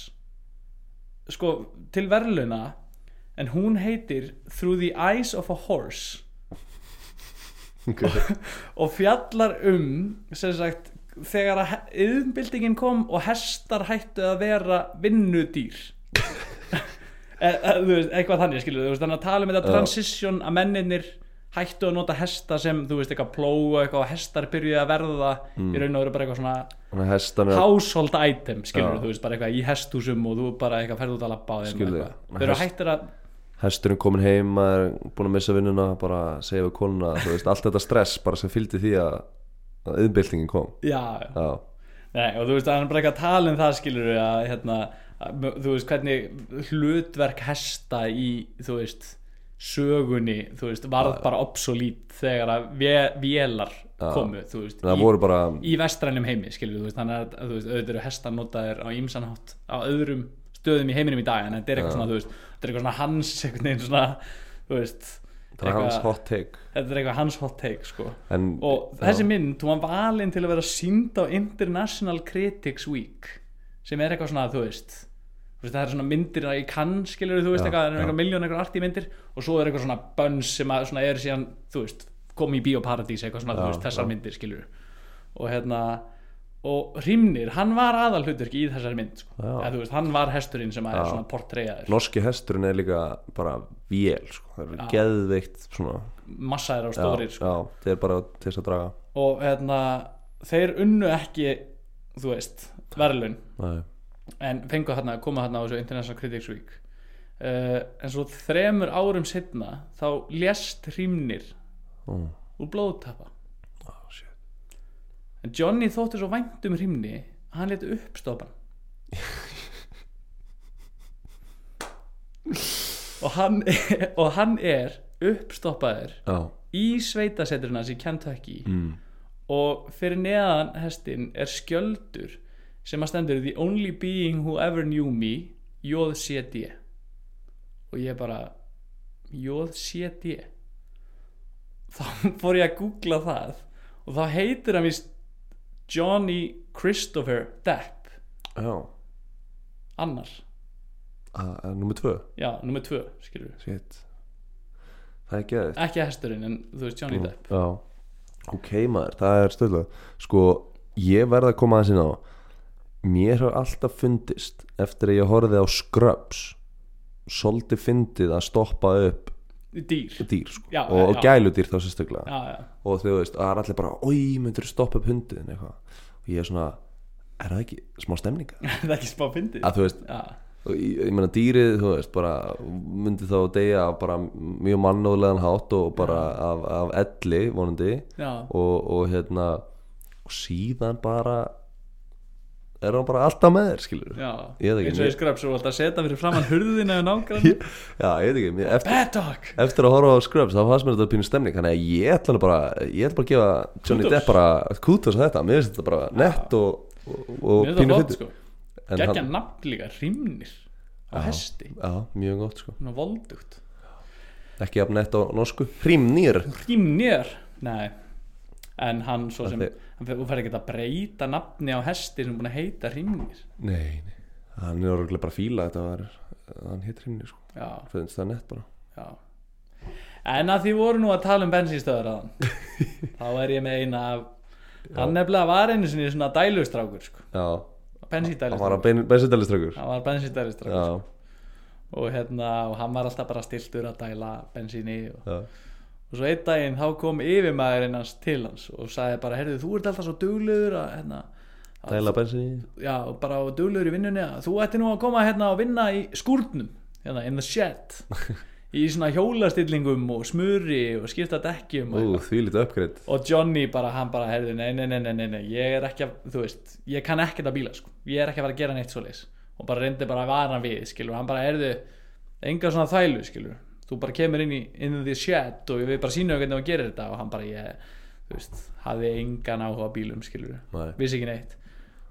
sko, til verðluna en hún heitir Through the Eyes of a Horse. Ok. (laughs) Og fjallar um sem sagt þegar að yðnbildingin kom og hestar hættu að vera vinnudýr. (laughs) E, e, veist, eitthvað þannig skilur veist, þannig að tala um þetta transition að menninir hættu að nota hesta sem þú veist, eitthvað plóu og eitthvað og hestar byrjuði að verða í raun og veru bara eitthvað svona þannig að hestan er household item, skilur Já. þú veist, bara eitthvað í hesthúsum og þú bara eitthvað ferð út að labba á þeim Skilur. þeir eru hættir að hesturinn komin heim maður er búin að missa vinnuna bara segja við konuna, þú veist, allt þetta stress bara sem fylgdi því að, að yðnbyltingin kom. Já, já, Nei, og þú veist, hann er bara eitthvað að tala um það skilur að, hérna, að, þú veist, hvernig hlutverk hesta í, þú veist, sögunni, þú veist, varð bara obsolít þegar að vé, vélar komu, þú veist, í, bara í vestrænum heimi, skilur þú veist, þannig að, þú veist, auðvitað eru hestar notaðir á ýmsanhátt á öðrum stöðum í heiminum í dag, en þetta er eitthvað svona, þú veist, þetta er eitthvað svona hans, einhvern veginn svona, þú veist, það er hans hot take. þetta er eitthvað hans hot take, sko. En, og já, þessi mynd, hún var valin til að vera sínd á International Critics Week sem er eitthvað svona, þú veist veist, það er svona myndir í kann skilur þú veist, Já, eitthvað, það er eitthvað miljón eitthvað arti myndir og svo er eitthvað svona bönns sem að svona er síðan, þú veist, kom í bioparadís eitthvað svona, Já, þú veist, þessar já. myndir skilur og hérna og Hrímnir, hann var aðal hlutverki í þessari mynd sko. Þú veist, hann var hesturinn sem að er svona portreyjaður. Norski hesturinn er líka bara vél, sko, það er geðveikt svona, massa er á stórir sko. það er bara til þess að draga. Og hérna, þeir unnu ekki þú veist, verðlun Nei. En fengu hérna, koma hérna á þessu International Critics Week. Uh, en svo þremur árum setna þá lést hrímnir Ó, úr blóðtappa shit. en Johnny þótti svo vænt um hrímni að hann leti uppstoppan (laughs) og hann og hann er uppstoppaður já, í sveitaseturinn hans í Kentucky mm. og fyrir neðan hestin er skjöldur sem að stendur The only being who ever knew me JCD og ég bara JCD þá (laughs) fór ég að googla það og þá heitir hann vist Johnny Christopher Depp. Já, annar, að, nummer tvö? Já, nummer tvö skilur shit. Það er geðveikt. Ekki hesturinn en þú veist Johnny Depp. Já, ok maður, það er stöðlega. Sko, ég verð að koma aðeins inn á mér hefur alltaf fundist eftir að ég horfði á Scrubs svolítið fyndið að stoppa upp dýr. dýr sko. Já, og, og já. gæludýr þá sérstaklega. Já, já, og þú veist, það er allir bara oi, myndir stoppa upp hundin eitthvað. Og ég er svona, er það ekki smá stemninga? (laughs) það er ekki spá fyndið? Að þú veist, já, ég, ég meina dýrið þú veist, bara myndi þá deyja af bara mjög mannúðlegan hátt og bara af, af elli vonandi. Já, og, og hérna og síðan bara er hann bara alltaf með þér skilur já eins og ég skröps og alltaf setja fyrir framann hurðina og nágrann (laughs) já, ég veit ekki, mér, eftir, eftir að horfa á Scrubs þá fannst mér þetta pínu stemning þannig að ég ætla bara ég ætla bara að gefa Johnny. Depp bara kútos á þetta, mér finnst þetta bara nett og, og, og pínu fyndið. sko. En geggja hann- nafn líka, hrimnir á Já. hesti, já, mjög gott sko. Svona voldugt. Ekki jafn nett á norsku, hrímnýr hrimnir, nei. En hann svo sem, fer, þú fær ekki að breyta nafni á hesti sem er búin að heita hrimnir. Nei, nei, hann er orðinlega bara fíla þetta var, hann heit hrímnýr sko. Finnst það nett bara. Já. En að því voru nú að tala um bensínstöðar aðan (laughs) þá er ég með eina af hann nefnilega var einu sinni svona dælustrákur sko, já, hann var að bensíndælustrákur. Bensindæliströkkur hann var bensíndælustrákur já, og hérna, og hann var alltaf bara stiltur að dæla bensíni og, já, og svo einn daginn þá kom yfirmaðurinn hans til hans og sagði bara, heyrðu, þú ert alltaf svo duglegur að, hérna, að dæla bensin já, og bara duglegur í vinnunni að þú ætti nú að koma hérna og vinna í skúrnum hérna, in the shed (laughs) í svona hjólastillingum og smuri og skipta dekkjum og, ú, uppgreitt og Johnny bara, hann bara, heyrðu, nei, nei, nei, nei, nei, nei ég er ekki að, þú veist, ég kann ekkert að bíla sko. ég er ekki að fara að gera neitt svoleiðis. Og bara reyndi bara að vara hann við, skilur. Hann bara, heyrðu, enga svona þælu, skilur þú bara kemur inn í in the shed og við bara sýnum hvernig þú gerir þetta og hann bara, ég, þú veist, hafði engan áhuga bílum skilur vissi ekki neitt.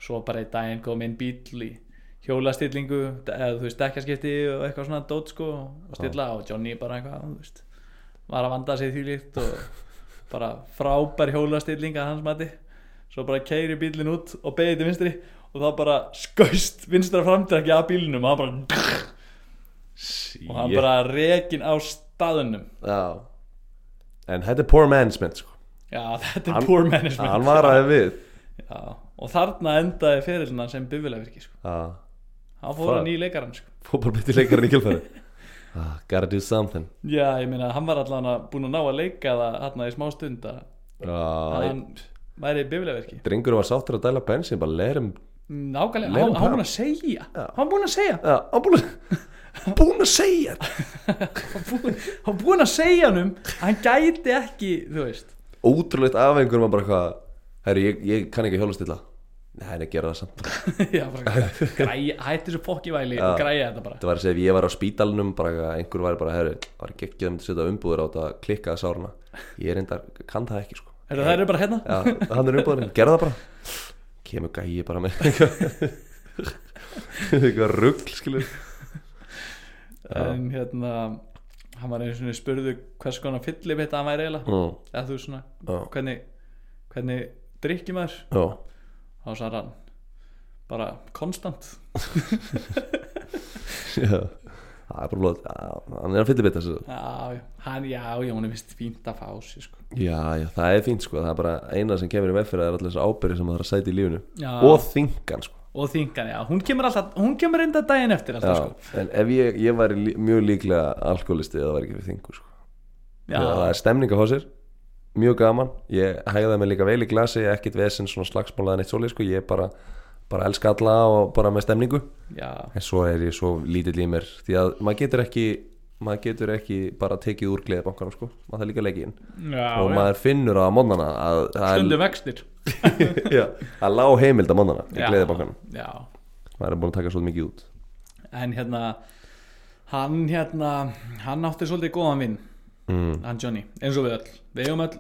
Svo bara einn daginn kom inn bíl í hjólastillingu eða þú veist, dekkaskipti og eitthvað svona dót sko og stilla og Johnny bara eitthvað veist, var að vanda sig því líkt og bara frábær hjólastilling að hans mati. Svo bara keiri bílinn út og beigði til vinstri og þá bara skaust vinstra framtrekki af bílinnum og hann bara og hann bara rekin á staðunum Já. En þetta er poor management sko. já, þetta er Hann- poor management. Hann varaði við. Já, og þarna endaði fyrirlina sem bifilafyrki sko. Já hann fór Fuck. að nýja leikarann sko. Fótbolbyrti leikarinn í kjölfæri (laughs) ah, Gotta do something. Já, ég meina, hann var allan að búin að ná að leika það hann í smá stund að Já, hann væri bifilafyrki drengur var sáttur að dæla bensin bara lerum nákvæmlega, Let hann hann búin að segja. Hann búin að segja. Já, hann búin að (laughs) Búin að segja hann búin, hann búin að segja hann um hann gæti ekki, þú veist. Ótrúlegt afengur maður bara hvað Herri, ég, ég kann ekki hjólastilla. Nei, nei, gera það samt. (laughs) Já, bara, græja, hætti þessu fokki væli og græja þetta bara. Það var að segja ef ég var á spítalunum bara að einhver væri bara, herri, var ekki ekki að myndi setja umbúður á þetta að klikka það sárna Ég er reyndar, kann það ekki sko. Heyrðu, það eru bara hérna? Já, hann er umbúðurinn, gerða það bara. Kemur gæi bara með eitthvað (laughs) rugl, skilur en hérna hann var einu spurðu hvers konar fyllibitt hann væri eiginlega. Eða þú svona, hvernig hvernig drikkjum maður? Þá sagði hann bara konstant. (laughs) Já. Það er bara blóð, hann er að fylla þessu já, hann, já, já, hún er vist fínt að fá sér sko. Já, já, það er fínt sko. Það er bara eina sem kemur í meðfyrir er allir þessi ábyrði sem það þarf að sæta í lífinu. Já. Og þingan sko og þingan, já, hún kemur alltaf hún kemur enda daginn eftir alltaf, Já, sko. en ef ég, ég væri lí, mjög líklega alkoholisti eða væri ekki við þingu sko. það er stemning að fá sér mjög gaman, ég hægði mig líka vel í glasi ekkit vesinn svona slagsmálaðan eitt svolítið sko. ég bara, bara elska alla og bara með stemningu já, en svo er ég svo lítill í mér því að maður getur ekki maður getur ekki bara tekið úr gleðibankanum sko. maður það líka leikið inn. Já, og já. maður finnur á að það er, stundum vextir. (laughs) Já, að lág heimild á mónana í Já, gleðibankanum. já, maður er búin að taka svo mikið út. En hérna hann hérna hann átti svolítið góðan vinn mm, hann Johnny, eins og við öll. Við eigum öll,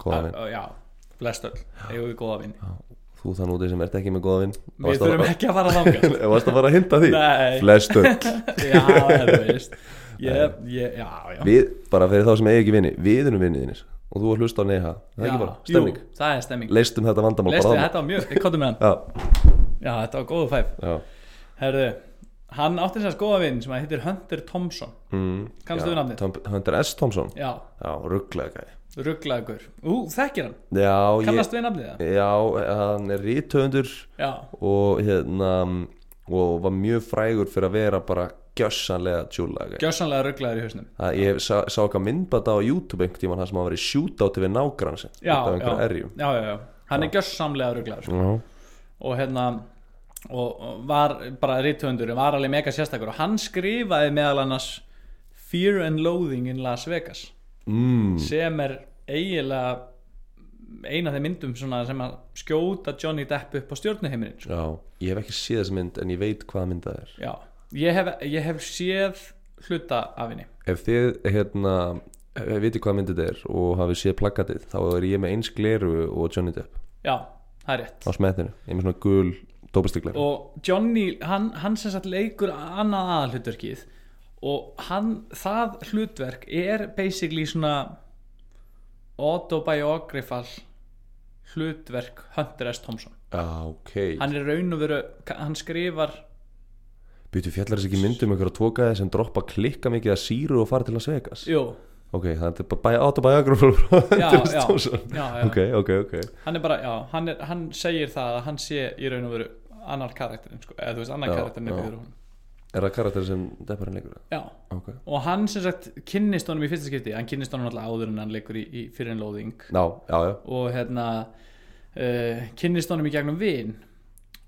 góða vin. Ö, já, flest öll eigum við góða vinn þú þann úti sem ert ekki með góða vin. Við þurfum ekki að fara þangað. (laughs) Varst að fara að hinta því Nei. flestu (laughs) já, eða þú veist ég, ég, já, já. Við, bara fyrir þá sem eigi ekki vini við erum vinniðinir og þú að hlusta á neha. Það er ekki bara, stemning jú, það er stemming. Leistum þetta vandamál Leistu, bara þetta var mjög, ég kottum með hann. Já, þetta var góðu fæf herðu, hann átti þess að góða vinn sem að heitir Hunter Thompson. Mm, já, við nafnið? Hunter S. Thompson. Já, já, rugglega rugglagur ú, þekkir hann, já, ég, kannast við nafnið það? Já, hann er rítöfundur og hérna og var mjög frægur fyrir að vera bara gjössanlega tjúlega gjössanlega rugglagur í hausnum. Það, ég sá, sá eitthvað myndbata á YouTube einhvern tímann þar sem hann var í shootáti við nágrann sin já, já, já, já, já, hann er gjössamlega rugglagur sko. Og hérna og var bara rithöndur var alveg mega sérstakur. Og hann skrifaði meðal annars Fear and Loathing in Las Vegas mm, sem er eiginlega eina af þeim myndum sem að skjóta Johnny Depp upp á stjórnuheiminin sko. já, ég hef ekki séð þessa mynd en ég veit hvaða mynd það er. Já, ég hef, ég hef séð hluta af henni. Ef þið hérna viti hvað mynd þetta er og hafið séð plakatið þá er ég með eins gleru og Johnny Depp. Já, það er rétt. Á smettinu, ég er með svona gul dópastigleru og Johnny, hann, hann sem sagt leikur annað aðalhlutverkið og hann, það hlutverk er basically svona autobiographical hlutverk Hunter S. Thompson. Já, ok. Hann er raun og veru, hann skrifar Býtu fjallar þess ekki myndum einhverja tókaði sem droppa klikka mikið að síru og fara til Las Vegas? Jú, Ok, það er bara autobiography (laughs) já, já, já, já. Ok, ok, ok. Hann er bara, já, hann, er, hann segir það að hann sé í raun og veru annar karakterin, sko, eða þú veist annar karakterin er fyrir hún Er það karakter sem Depparinn leikur? já, Ok. Og hann sem sagt kynnist honum í fyrsta skipti, hann kynnist honum alltaf áður en hann leikur í, í fyrir en loðing Já, já, já. Og hérna uh, kynnist honum í gegnum vin.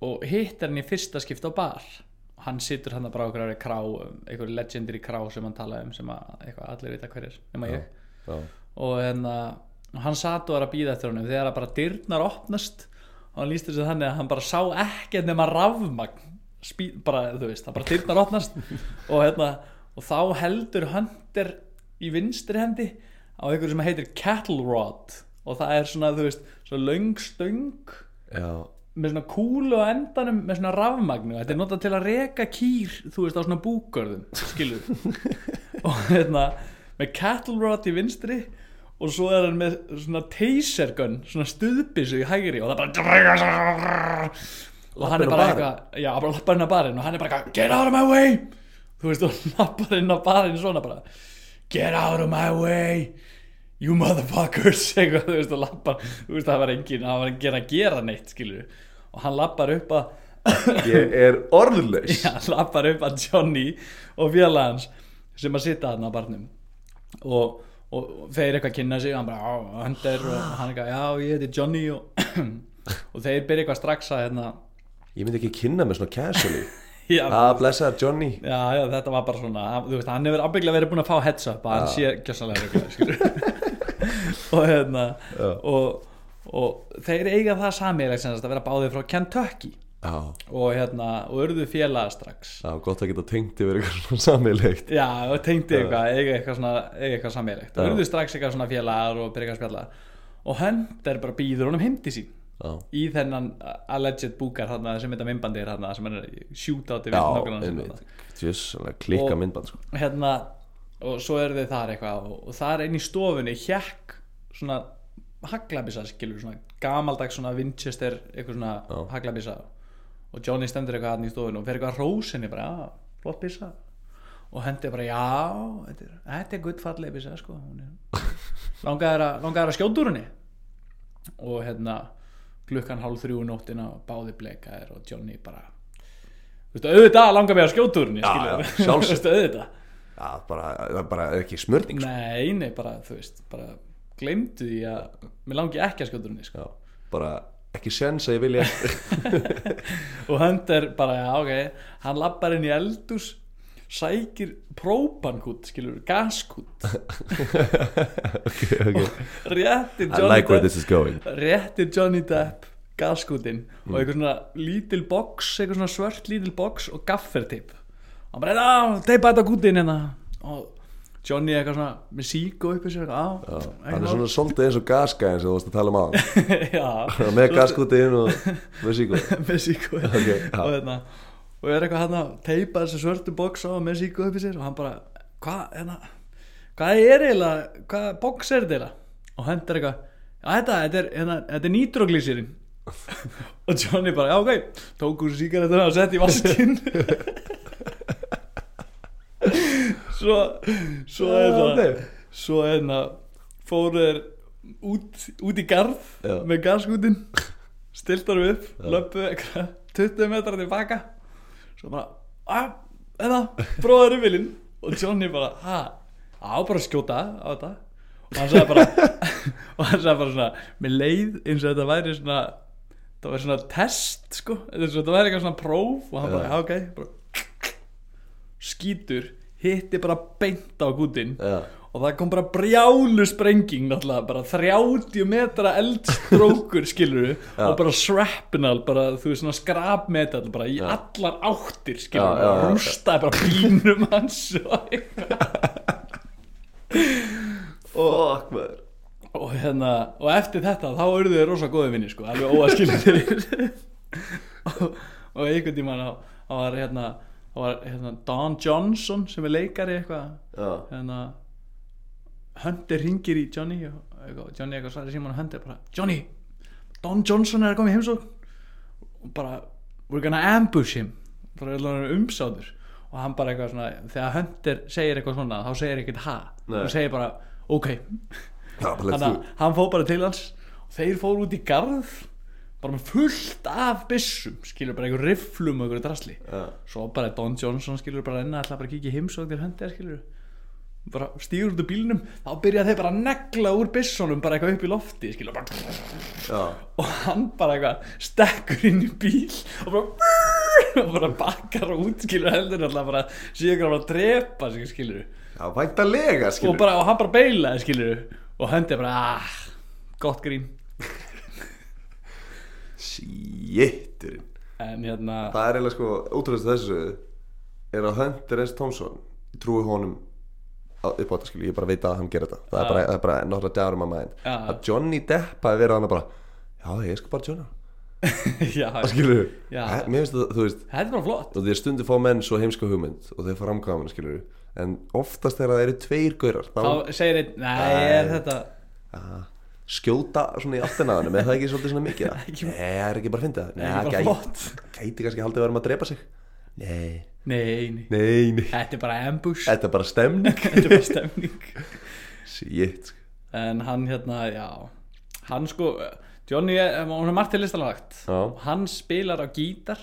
Og hittar hann í fyrsta skipt á bar. Hann situr hann bara á einhverju krá einhverju legendir í krá sem hann talaði um sem að allir vita hver er nema ég. Já, og hérna hann satt og var að býða eftir honum. Þegar að bara dyrnar opnast og hann líst þannig að hann bara sá ekkert nema rafmagn spí, bara þú veist, það bara dyrnar opnast. Og hérna og þá heldur Hunter í vinstri hendi á einhverju sem heitir cattle rod. Og það er svona, þú veist, svona löng stöng Já, með svona kúlu á endanum með svona rafmagnu þetta er notað til að reka kýr þú veist á svona búkörðum skilur. (laughs) Og hérna með cattle rod í vinstri og svo er hann með svona taser gun svona stuðbissu í hægri og það bara og hann er bara eitthvað já, bara lappar inn á barinn og hann er bara eitthvað get out of my way! Þú veist og (laughs) lappar inn á barinn svona bara get out of my way you motherfuckers. (laughs) Eitthvað, þú veist og lappar þú veist það var enginn, það var enginn að gera neitt skilur og hann lappar upp að (laughs) ég er orðlaus. Já, lappar upp að Johnny og félag hans sem að sitta þarna á barnum. Og, og, og þeir eitthvað kynna sig og hann bara, á, hann er og hann eitthvað, já, ég heiti Johnny og, (clears throat) og þeir byrja eitthvað strax að hérna, Ég myndi ekki kynna mig svona casually. (laughs) Já, Ah, blessaður Johnny. Já, já, þetta var bara svona hann- þú veist, hann hefur ábygglega verið búin að fá heads up að hann sé gjössalega reglulega, skilur (laughs) og hérna og, og þeir eiga það sagt að vera báðið frá Kentucky. Já, og hérna, og urðu félaga strax. Já, gott að geta tengt yfir eitthvað svona sammeilegt Já, og tengdi eitthvað, eiga eitthvað svona eiga eitthvað og urðu strax eitthvað svona félagar og byrja að spjalla. Og Hunter bara býður honum til sín Já, í þennan alleged búkar þarna sem þetta myndbandir þarna sem er Tjus, klikka Og- myndband sko. hérna, og svo eru þið þar eitthvað og, og þar inn í stofunni hjekk svona haglabissa skilur, gamaldags svona Winchester eitthvað svona Já. haglabissa og Johnny stendur eitthvað hann í stofunni og fer eitthvað að rósinni bara, já, flott bissa og hendi bara, já þetta er, þetta er guttfalleg bissa sko. Er, (laughs) langaður að, að skjóta úr henni? Og hérna klukkan hálf þrjú um nóttina og báði blekaðir og Johnny bara þú veist, auðvitað langar mig að sjálfsagt. (laughs) Þú veist, auðvitað Já, bara, það er bara ekki smörning sko. Nei, nei, bara, þú veist, bara glemdu því að mér langi ekki að skjóta henni sko. Bara ekki sens að ég vilja (laughs) og hönd er bara, já, ok hann lappar inn í eldús sækir própankút, skilur, gaskút. (laughs) Okay, okay. réttir Johnny like Depp réttir Johnny Depp gaskútin og eitthvað svona lítil box eitthvað svona svört lítil box og gaffertip hann bara, já, teipa þetta kútin hérna. Og Johnny eitthvað svona með síku uppi sér á, Hann er svona svolítið eins og gaskæðin sem þú varst að tala um (laughs) á með gaskútin og með síku. (laughs) Með síku. Ok, já. og, hérna, og er eitthvað hann að teipa þessu svörtu box á með síku uppi sér og hann bara, hvað, hérna hvað er eiginlega, hvað box er þetta eiginlega? Og hann er eitthvað þetta, þetta er, hérna, er nitroglísirinn (laughs) og Johnny bara, já, ok tók úr síkarettuna og sett í vaskinn. (laughs) Svo svo er ok. svo er það fóru þeir út, út í garð Já. með gaskútin stiltar við upp, löpu eitthvað 20 metrar tilbaka svo bara, að, eða bróður yfirlinn og Johnny bara, ha, á bara skjóta á þetta. Og hann sagði bara (laughs) og hann sagði bara svona, með leið eins og þetta væri svona það væri svona test sko, þetta væri eitthvað svona próf. Og hann bara, já. Ok. Bara, skítur hitti bara beint á gútin Já. Og það kom bara brjálu sprenging náttúrulega, bara 30 metra eldstrókur (laughs) skilur Já. og bara shrapnel, bara þú veist svona skrapmetal bara í allar áttir skilur Já, já, já. rústaði bara bínum hans og (laughs) maður. Og hérna, og eftir þetta þá urðu þið rosa góði vinni sko, alveg óaskilur (laughs) og, og einhvern tímann þá var hérna, var hérna Don Johnson sem er leikari eitthvað Já, hérna Hunter ringir í Johnny og Johnny eitthvað svarir síman og Hunter bara Johnny, Don Johnson er að koma í heimsókn. Og bara we're gonna ambush him. Bara umsáður og hann bara eitthvað svona þegar Hunter segir eitthvað svona þá segir ekkert ha. Hann segir bara ok. Þannig að hann fór bara til hans og þeir fóru út í garð bara með fullt af byssum skilur bara einhver rifflum og einhverju drasli. Já. svo bara Don Johnson skilur bara enna ætla bara í heimsókn til höndið skilur bara stígur út úr bílnum þá byrja þeir bara að negla úr byssunum bara eitthvað upp í lofti skilur og hann bara eitthvað stekkur inn í bíl og bara og bara bakkar út skilur heldur alltaf bara síðan bara að drepa skilur. Já væntalega og, bara, og hann bara beilaði skilur. Og höndið bara ah, gott grín. Sjetturinn en hérna Það er eiginlega sko, ótrúlega þessu er að Hunter S. Thompson trúi honum upp á þetta skilur, ég bara veit að hann gerir þetta. Það er bara, það er bara náttúrulega djárum að maður. Að Johnny Depp hafi verið hann bara já, ég skal bara Johnny (laughs) Já. Hæ, mér finnst það, þú veist þetta er bara flott. og þeir stundu fá menn svo heimska hugmynd og þeir framkvæma hann skilur. En oftast þegar það eru tveir gaurar þá, þá segir einn, nei, Nei. er þetta að, skjóta svona í afturnaðanum er það ekki svolítið svona mikið? (laughs) Nei, það er ekki bara að finna það bara gæti, kannski haldið að vera að drepa sig. Nei, nei, nei, nei, nei. Þetta er bara ambush. Þetta er bara stemning. (laughs) Þetta er bara stemning. Shit sko. en hann hérna, já. Hann sko, Johnny er, hún er margt til listalagt. Já. hann spilar á gítar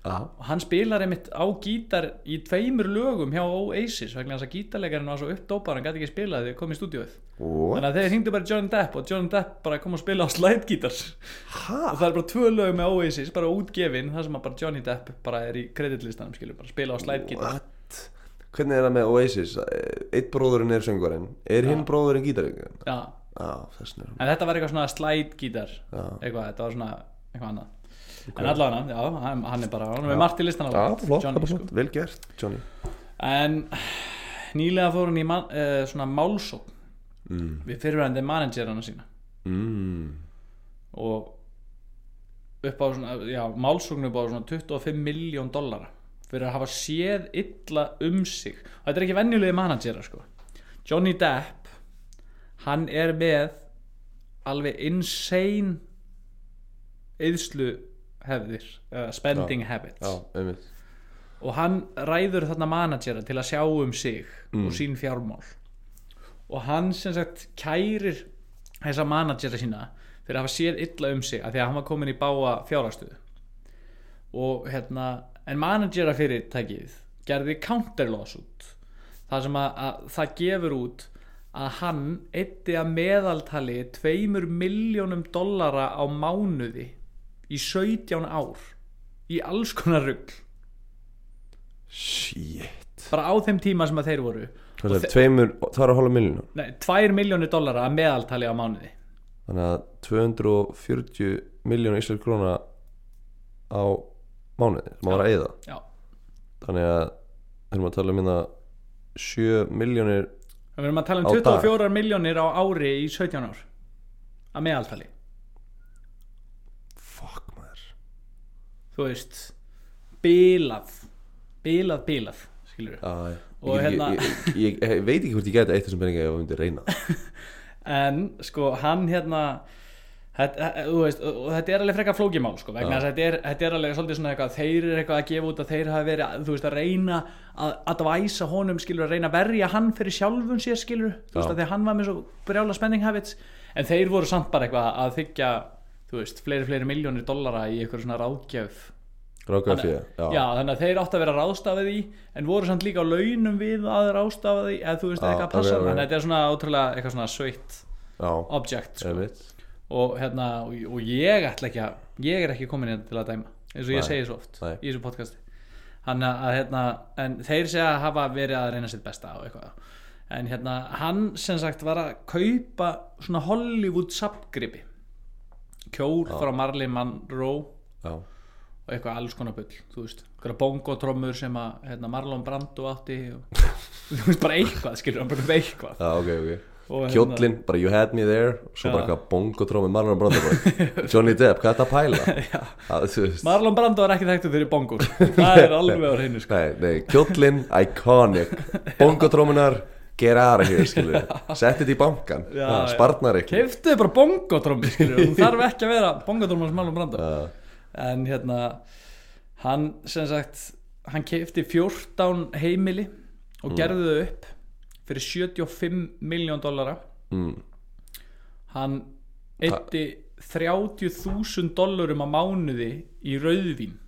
Já. og hann spilar einmitt á gítar í tveimur lögum hjá Oasis vegna þess að gítarleikarinn var svo uppdópar hann gæti ekki spilað þegar komið í stúdíóið What? þannig að þeir hringdu bara John Depp og John Depp bara kom að spila á slidegítars Ha? og það er bara tvö lög með Oasis bara útgefin þar sem að bara Johnny Depp bara er í kreditlistanum skilur bara spila á slidegítar What? Hvernig er það með Oasis? Eitt bróðurinn er söngvarinn Er hinn bróðurinn gítarinn? já, Já, vegna en þetta var eitthvað svona slidegítar Já. eitthvað, þetta var svona eitthvað annað. En allavega, hann, hann er bara hann er með margt í listan Já, flott, Johnny, sko. vel gert, Johnny. En nýlega fór hann í man, uh, svona málsókn mm. við fyrirvændi managerana sína. Mm. og upp á svona, já, málsókn upp á svona 25 miljón dollara fyrir að hafa séð illa um sig. Og þetta er ekki venjulegi managera sko. Johnny Depp hann er með alveg insane eðslu hefðir uh, spending habits. Já, og hann ræður þarna managera til að sjá um sig og sín fjármál. Og hann sem sagt kærir þessa managera sína fyrir að hafa séð illa um sig af því að hann var komin í báa fjárhagstöðu og hérna en managera fyrirtækið gerði counter lawsuit það sem að, að það gefur út að hann eitti að meðaltali tveimur miljónum dollara á mánuði í 17 ár í alls konar rugl. Shit. Bara á þeim tíma sem að þeir voru. Það er tveimur, það er að hóla miljón Nei, 2 miljónir dollara að meðaltali á mánuði. Þannig að 240 miljónu íslensk króna á mánuði sem maður að eyða. Já, Þannig að þegar maður tala um hérna 7 miljónir við erum að tala um Á dag. 24 miljónir á ári í 17 ár að meðaltali Fuck maður þú veist bilað bilað, bilað skilur við já. Og hérna- ég, ég, ég, veit ekki hvort ég gæti eitt þessum peninga ef ég myndi reyna. (laughs) En sko hann hérna þetta, þú veist, þetta er alveg frekar flókimál sko, vegna þetta er, þetta er alveg svolítið svona eitthvað, þeir eru eitthvað að gefa út að þeir hafa verið, þú veist, að reyna að advæsa honum, skilur, að reyna að verja hann fyrir sjálfun sér, skilur, þú veist, að því að hann var með svo brjála spending habits, en þeir voru samt bara eitthvað að þykja, þú veist, fleiri, fleiri miljónir dollara í eitthvað svona ráðgjöf fyrir, já. já, þannig að þeir áttu að vera ráðstafið í en voru samt líka á launum við að ráðstafið í eða þú veist eitthvað að passa þannig að þetta er svona ótrúlega eitthvað svona sveitt já, object sko. og, hérna, og, og ég ætla ekki að ég er ekki komin hérna til að dæma eins og ég Nei. segi svo oft Nei. í þessu podcasti hann að hérna, en þeir segja að hafa verið að reyna sitt besta og eitthvað en hérna, hann sem sagt var að kaupa svona Hollywood subgripi kjól frá Marley Monroe Já, og eitthvað alls konar bull þú veist, eitthvað bongotrommur sem að hérna, Marlon Brando átti og, (laughs) þú veist, bara eitthvað, skilur hann bara eitthvað já, ok, ok hérna- Kjóllin, bara you had me there og svo Já. bara eitthvað bongotrómi Marlon Brando (laughs) Johnny Depp, hvað er þetta að pæla? (laughs) Já. Veist Marlon Brando er ekki þekktu fyrir bongos það er alveg á hreinu sko. Kjóllin, iconic Bongotrómunar, out of here skilur, sett þetta í bankan sparnar ekki. Keiftu bara bongotrommi skilur hún þarf ekki að vera bongotrommar sem Brando Já, en hérna hann sem sagt hann keifti 14 heimili og gerði þau upp fyrir 75 miljón dollara. Mm, hann eitti 30.000 dollarum á mánuði í rauðvín.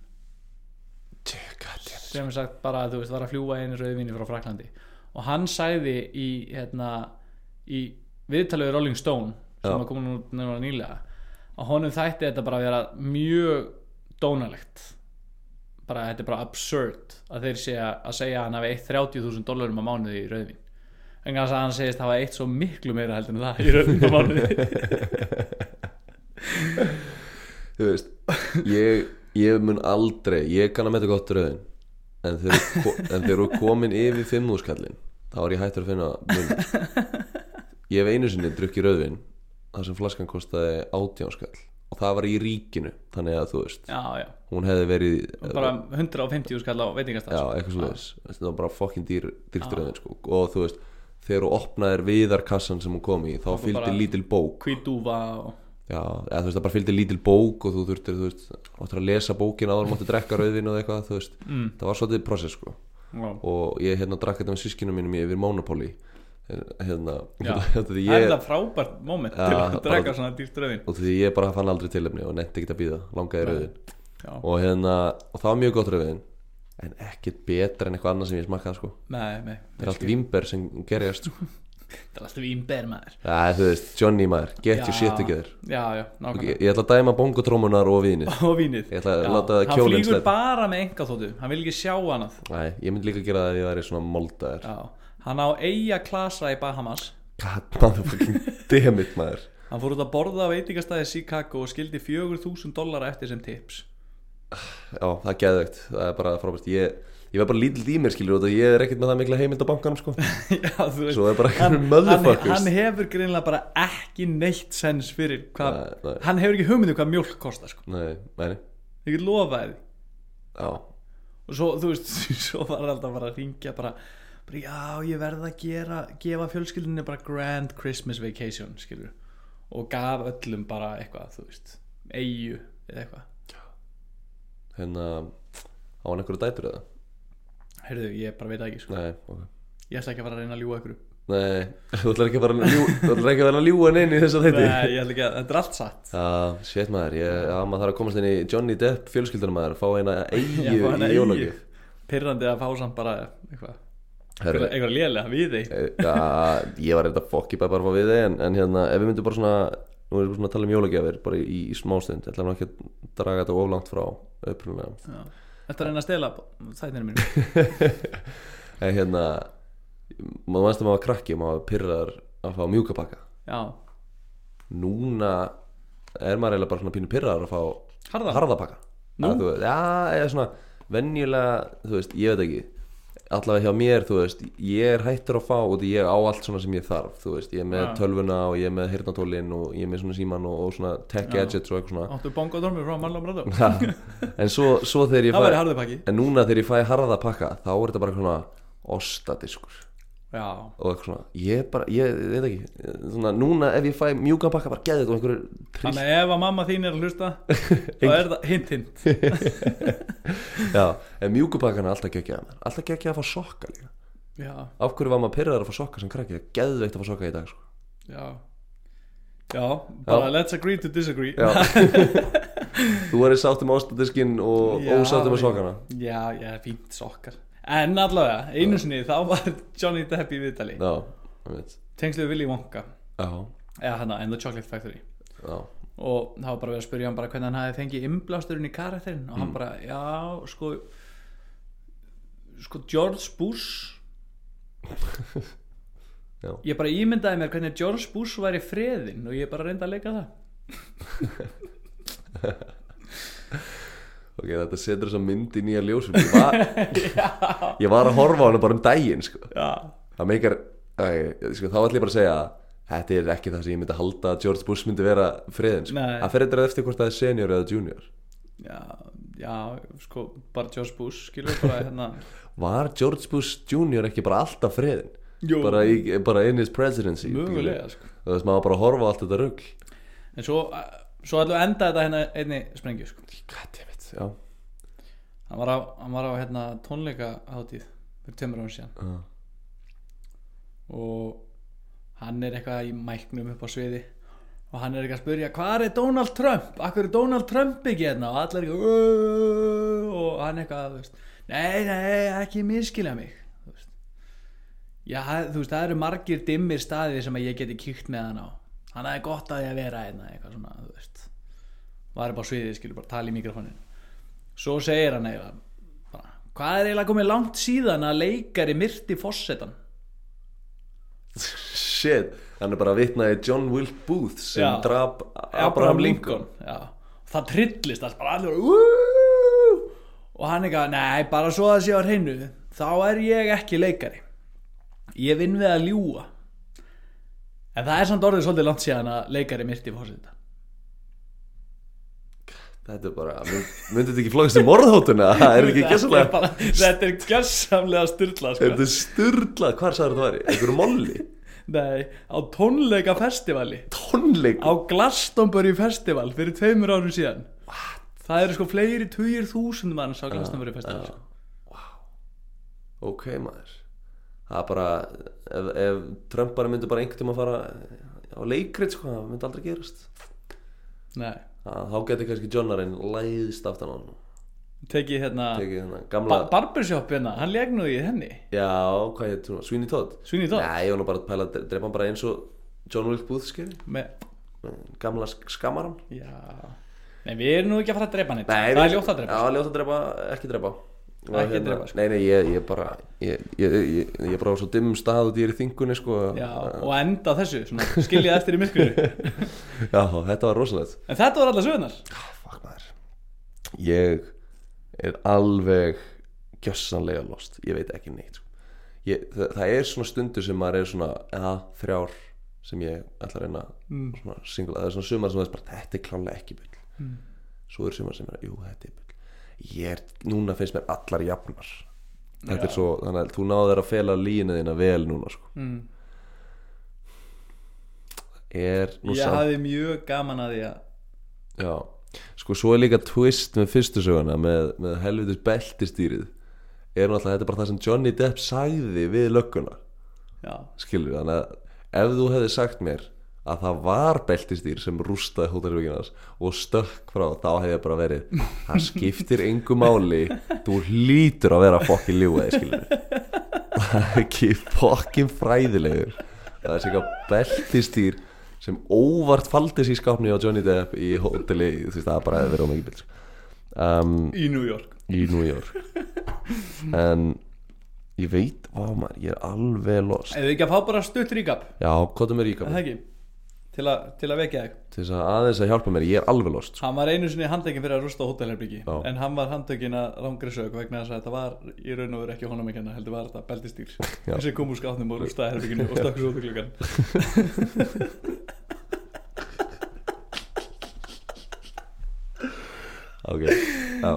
Sem sagt bara þú veist var að fljúa einu rauðvíni frá Fraklandi og hann sagði í hérna í viðtalegu Rolling Stone sem var komin út nefnir nýlega að honum þætti þetta bara að vera mjög dónalegt. Bara þetta er bara absurd að þeir segja að segja að hann hafi eitt 30.000 dollarum á mánuði í rauðvín. En kannski að hann segist hafa eitt svo miklu meira heldur en það í rauðvín á mánuði. (laughs) Þú veist, ég, ég mun aldrei Ég kann að metta gott rauðin En þegar, þú komin yfir fimmúskallin þá er ég hættur að finna mun ég hef einu sinni drukkið rauðvin þar sem flaskan kostaði átjánskall og það var í ríkinu þannig að þú veist, já, já, hún hefði verið bara 150 skall á veitingastað já, eitthvað leiðis þetta var bara fokkin dýr, rauðvin sko. og þú veist, þegar þú opnaðir viðarkassan sem hún kom í, þá fylgdi lítil bók. Hvítúfa og já, eða þú veist, það bara fylgdi lítil bók og þú þurftir, þú veist, áttur að lesa bókin áður máttu drekka rauðvin og eitthvað, þú veist. Mm, það var svolítið prosess sko. Já. og ég hérna drakk þetta með sískinu mínum yfir Monopoly. Hérna, Já. (laughs) þetta því það er ég það frábært moment Já, til að draka svona dýrt rauðin og því ég bara fann aldrei tilefni og nefndi ekki að býða langaði já, og hérna, og það var mjög gott rauðin en ekkert betra en eitthvað annað sem ég smakkaði sko. Nei, nei (laughs) það er allt vimber sem gerjast sko. það er alltaf maður þú veist, Johnny maður, get your shit together. Já, já, nákvæmlega. Ég ætla að dæma bongotrómunar og vínið. (laughs) Og vínið. Ég ætla að láta hann kjólinn flýgur sleppa. bara með enga þóttu hann vil ekki sjá annað. Nei, ég myndi líka gera það ef ég væri svona moldaður. Já. hann á eiga klasa í Bahamas. God motherfucking (laughs) damn it maður. Hann fór út að borða á veitingastæði Chicago og skildi 4000 dólar eftir sem tips. Já, það er geðveikt, það er bara frábært. Ég, ég var bara lítill í mér skilur og ég er ekkert með það mikla heimild á bankanum sko. (laughs) Já, veist Svo er bara hann, einhverjum hann, hann hefur greinlega bara ekki neitt sens fyrir hvað Nei, nei. hann hefur ekki hugmyndu hvað mjólk kostar sko. Nei, nei, ég get lofaði já. Og svo, þú veist, (laughs) svo var hann alltaf bara að ringja bara, bara já, ég verð að gera gefa fjölskyldinni bara grand Christmas vacation, skilur og gaf öllum bara eitthvað, þú veist eigu eða eitthvað. Hérna, á hann einhverju dætur eða? Heyrðu, ég bara veit það ekki, sko. Nei, ok. Ég ætla ekki að fara að reyna að ljúga ykkur Nei, þú ætlar ekki að fara að ljú, þú ætlar ekki að vera að ljúa í þess að þetta Nei, ég ætla ekki að, þetta er allt satt. Já, shit maður, ég, já, maður þarf að komast inn í Johnny Depp fjölskyldunum maður, fá eina (laughs) eina í eyju. jólagjöf. Pirrandi að fá samt bara eitthvað eitthvað lélega við þig. Eh, Já, ég var eitthvað fokki bara að fá við þig en, en hérna, ef við myndum bara svona Nú erum við svona að tala um jólagjafir bara í, í smástund Ég ætla nú ekki að draga þetta oflangt frá upprunalega Þetta er reyna að stela þættinni mínu (laughs) En hérna, maður mannst að maður var krakki Maður var pyrrar að fá mjúka pakka. Já, Núna er maður eiginlega bara svona pínu pyrrar að fá harða? harðapakka Nú? Að þú veist, Já, eða svona venjulega, þú veist, ég veit ekki allavega hjá mér, þú veist ég er hættur að fá og ég á allt svona sem ég þarf þú veist, ég er með Já. tölvuna og ég er með hirtnatólin og ég er með svona síman og, og svona tech Já. gadgets og eitthvað svona Áttu bongo dormur frá Brando Ha, en svo, svo þegar ég fæ en núna þegar ég fæ harða pakka þá er þetta bara svona ostadiskur Já, og eitthvað svona, ég bara, ég veit ekki svona, núna ef ég fæ mjúkan pakka bara geðið og einhverju trist þannig ef að mamma þín er að hlusta (laughs) þá er það hint hint. (laughs) Já, en mjúkupakkan er alltaf geggjað mér alltaf geggjað að fá sokka líka. Já, af hverju var maður pyrraður að fá sokka sem krakki? Það er geðveikt að fá sokka í dag sko. já. Já, bara Já. let's agree to disagree. (laughs) Þú verið sáttum ástadiskinn og ósáttum með sokkana. Já, já, fínt sokkar En allavega, einu sinni þá var Johnny Depp í viðtali. Tengsluðu Willy Wonka. Eða hann and the Chocolate Factory. Já, og það var bara verið að spyrja hann bara hvernig hann hafi fengið innblásturinn í karakterinn. Og hann bara, já, sko sko George Bush. Ég bara ímyndaði mér hvernig George Bush væri freðin og ég bara reyndi að leika það (laughs) ok, þetta setur þess að mynd í nýja ljósum ég var, (laughs) ég var að horfa á hana bara um daginn sko. það meikar sko, þá ætlum ég bara að segja að þetta er ekki það sem ég myndi halda að George Bush myndi vera friðin sko. Nei. það fer eitthvað eftir hvort það er senior eða junior já, já sko, bara George Bush skilur bara hérna (laughs) var George Bush junior ekki bara alltaf friðin bara, í, bara in his presidency mögulega sko. veist maður bara að horfa á allt þetta rugg en svo, svo ætlum við að enda þetta hérna einni sprengju sko. goddammit, já hann var á, hann var á hérna, tónleika hátíð fyrir tveimur án síðan Já. og hann er eitthvað í mæknum upp á sviði og hann er eitthvað að spyrja hvað er Donald Trump, akkur er Donald Trump ekki hérna og allir eitthvað "Ö", og hann eitthvað þú veist, nei, nei, ekki miskilja mig þú veist. já, þú veist, það eru margir dimmir staðir sem ég geti kýkt með hann á hann er gott að ég að vera hérna eitthvað svona, þú veist var upp á sviði, skilur bara tala í mikrofónin svo segir hann bara, hvað er eiginlega komið langt síðan að leikari myrti fossetan shit, hann er bara að vitna í John Wilk Booth sem Já. drap Abraham Lincoln já. það trillist allt bara allir "Woo!" og hann eitthvað, nei, bara svo að sé á hreinu þá er ég ekki leikari ég vinn við að ljúga en það er samt orðið svolítið langt síðan að leikari myrti fórseta Þetta er bara, mynd, myndið þetta ekki flókast í morðhótuna Það (laughs) er ekki bara, þetta er gjössamlega styrla sko. Þetta er styrlað, hvað sagður þetta væri? Einhverju molli? Nei, á tónleika festivali Tónleik? á Glastonbury festival fyrir tveimur árum síðan What? það eru sko fleiri tugir þúsund manns á Glastonbury festival sko. Ok maður Það er bara, ef, ef Trump bara myndi bara einhvern tíma að fara á leikrit sko, það myndi aldrei gerast Nei, Það, þá geti kannski Johnarinn læðist aftan á hann tekið hérna þennan ba gamla Barbershop hérna, hann legnuði í henni. Já, hvað hún? Sweeney Todd? Sweeney Todd? Nei, ég var nú bara að pæla að drepa hann bara eins og John Wilkes Booth skeri með, Gamla sk- skammar hann. Já. Nei, við erum nú ekki að fara að drepa Nei, það er ljótt að drepa. Já, ljótt að drepa, ekki drepa Ekki drepa, sko. Nei, nei, ég, ég bara Ég, ég, ég, ég bara á svo dimmum stað og ég er í þingunni sko. Já, og enda þessu, svona, skiljað eftir í myrkuru (laughs) Já, þetta var rosalegt. En þetta var allar sögurnar. Fuck maður. Ég er alveg gjössanlega lost. Ég veit ekki neitt sko. ég, það, það er svona stundur sem maður er svona eða þrjár sem ég ætla að reyna Mm. svona singla, það er svona sumar sem það er bara þetta er klálega ekki bull. Mm. svo er sumar sem er, jú þetta er bull ég er, núna finnst mér allar jafnar þetta Já. er svo, þannig að þú náður að fela lína þína vel núna sko. mm. er nú Ég samt hafði mjög gaman að því að Já, sko svo er líka twist með fyrstu söguna með, með helvitis beltistýrið er náttúrulega, þetta er bara það sem Johnny Depp sagði við lögguna Já, skilur, þannig að ef þú hefði sagt mér að það var beltistýr sem rústaði hótelvíkinas og stökk frá, þá hefði bara verið það skiptir engu máli þú hlýtur að vera fokkin ljúaði það er ekki fokkin fræðilegur. Það er sér eitthvað beltistýr sem óvart faldis í skápni á Johnny Depp í hóteli, þú veist það er bara að vera ómikið bild um, í New York. í New York. En ég veit, á maður, ég er alveg lost. Eða ekki að fá bara stutt ríkap já, hvað er með ríka Er Það ekki Til, a, til að vekja þig til þess að aðeins að hjálpa mér, ég er alveg lost sko. Hann var einu sinni handtekinn fyrir að rústa hótelherbyggi Já. En hann var handtekinn að rángri sög vegna þess að þetta var í raun og veru ekki honum ekki heldur var þetta beltistýr. Þessi (laughs) kom úr skátnum og rústaði herbygginu og stökk svo út úr klukkan (laughs) ok, já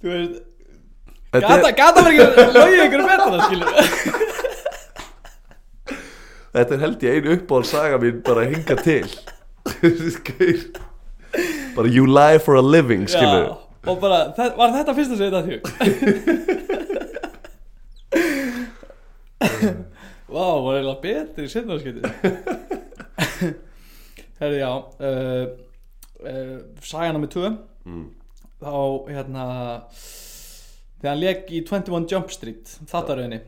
Þú veist Gata, er, var ekki logið ykkur betra skilur (laughs) þetta er held ég einu uppáhald saga mín bara að hinga til. Bara you lie for a living skilur Já, Og bara, það, var þetta fyrsta sem þetta (laughs) þjók? Vá, var eiginlega betri í sinnarskipti Herði, já uh, uh, Saga nummer 2 mm. Þá, hérna Þegar hann leik í 21 Jump Street Þáttaröðinni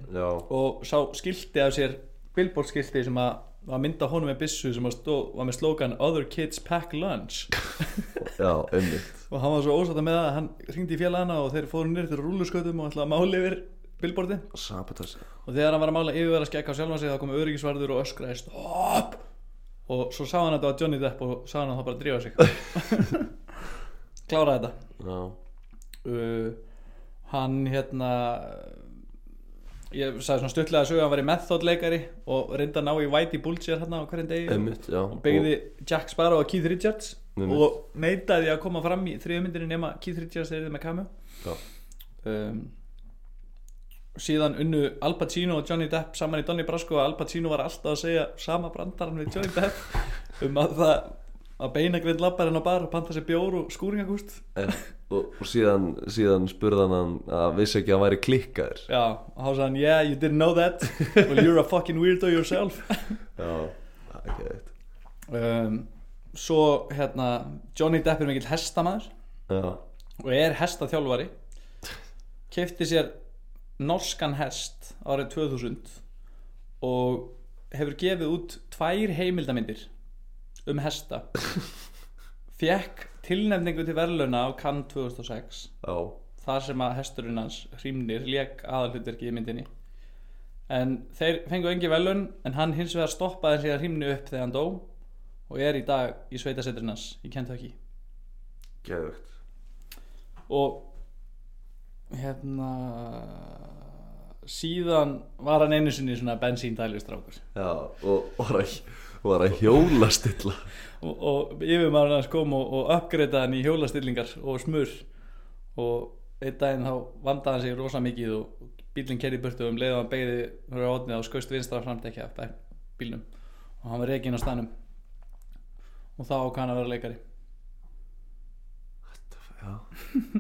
Og sá skilti af sér Billboard skilti sem að var mynda honum með byssu sem stó, var með slókan Other kids pack lunch. (laughs) Já, einmitt. Og hann var svo ósata með það að hann ringdi í félagana og þeir fóru nýr til rúluskautum og ætlaði að mála yfir sabotage og þegar hann var að mála yfirverða skekka á sjálfan sig þá kom öryggisvarður og öskraði stopp og svo sá hann að þetta var Johnny Depp og sá hann að það bara að drífa sig. (laughs) Kláraði þetta. Já, uh, hann hérna ég sagði svona stuttlega að sögja að hann var í method leikari og reynda að ná í Whitey Bulger hérna á hverjum degi. Einmitt, já. Og byggði Jack Sparrow og Keith Richards Einmitt. og neitaði að koma fram í þriðu myndinni nema Keith Richards þegar þið með kamu Já. um, síðan unnu Al Pacino og Johnny Depp saman í Donnie Brasco og Al Pacino var alltaf að segja sama brandarann við Johnny Depp (laughs) um að það að beinagrind lappar henn á bar og panta sér bjór og skúringagúst Eh, og, og síðan, síðan spurðan hann að vissi ekki að hann væri klikkaður. Já, og þá sagði hann yeah you didn't know that. Well you're a fucking weirdo yourself. (laughs) Já, ekki veit um, svo hérna Johnny Depp er mikill hestamæður já, og er hestaþjálfari. Kefti sér norskan hest árið 2000 og hefur gefið út tvær heimildamindir um hesta. (laughs) Fekk tilnefningu til verðlauna á Cannes 2006 já, þar sem að hesturinn hans Hrímnir lék aðalhlutverki í myndinni. En þeir fengu engi verðlaun en hann hins vegar stoppaði síðan Hrímni upp þegar hann dó og er í dag í sveitasetturinn hans í Kentucky. Geðvögt og hérna síðan var hann einu sinni svona bensíndælistrákur Já, og var að, var að hjóla stilla. Og, og yfirmaður hans kom og, og uppgreitaði hann í hjólastillingar og smur. Og einn daginn þá vandaði hann sig rosa mikið og bílinn kerði í burtu um leið og hann beigði fyrir átnið og skaust vinstra framtekja af bílnum. Og hann var reygin á stanum og þá kann að vera leikari. Já,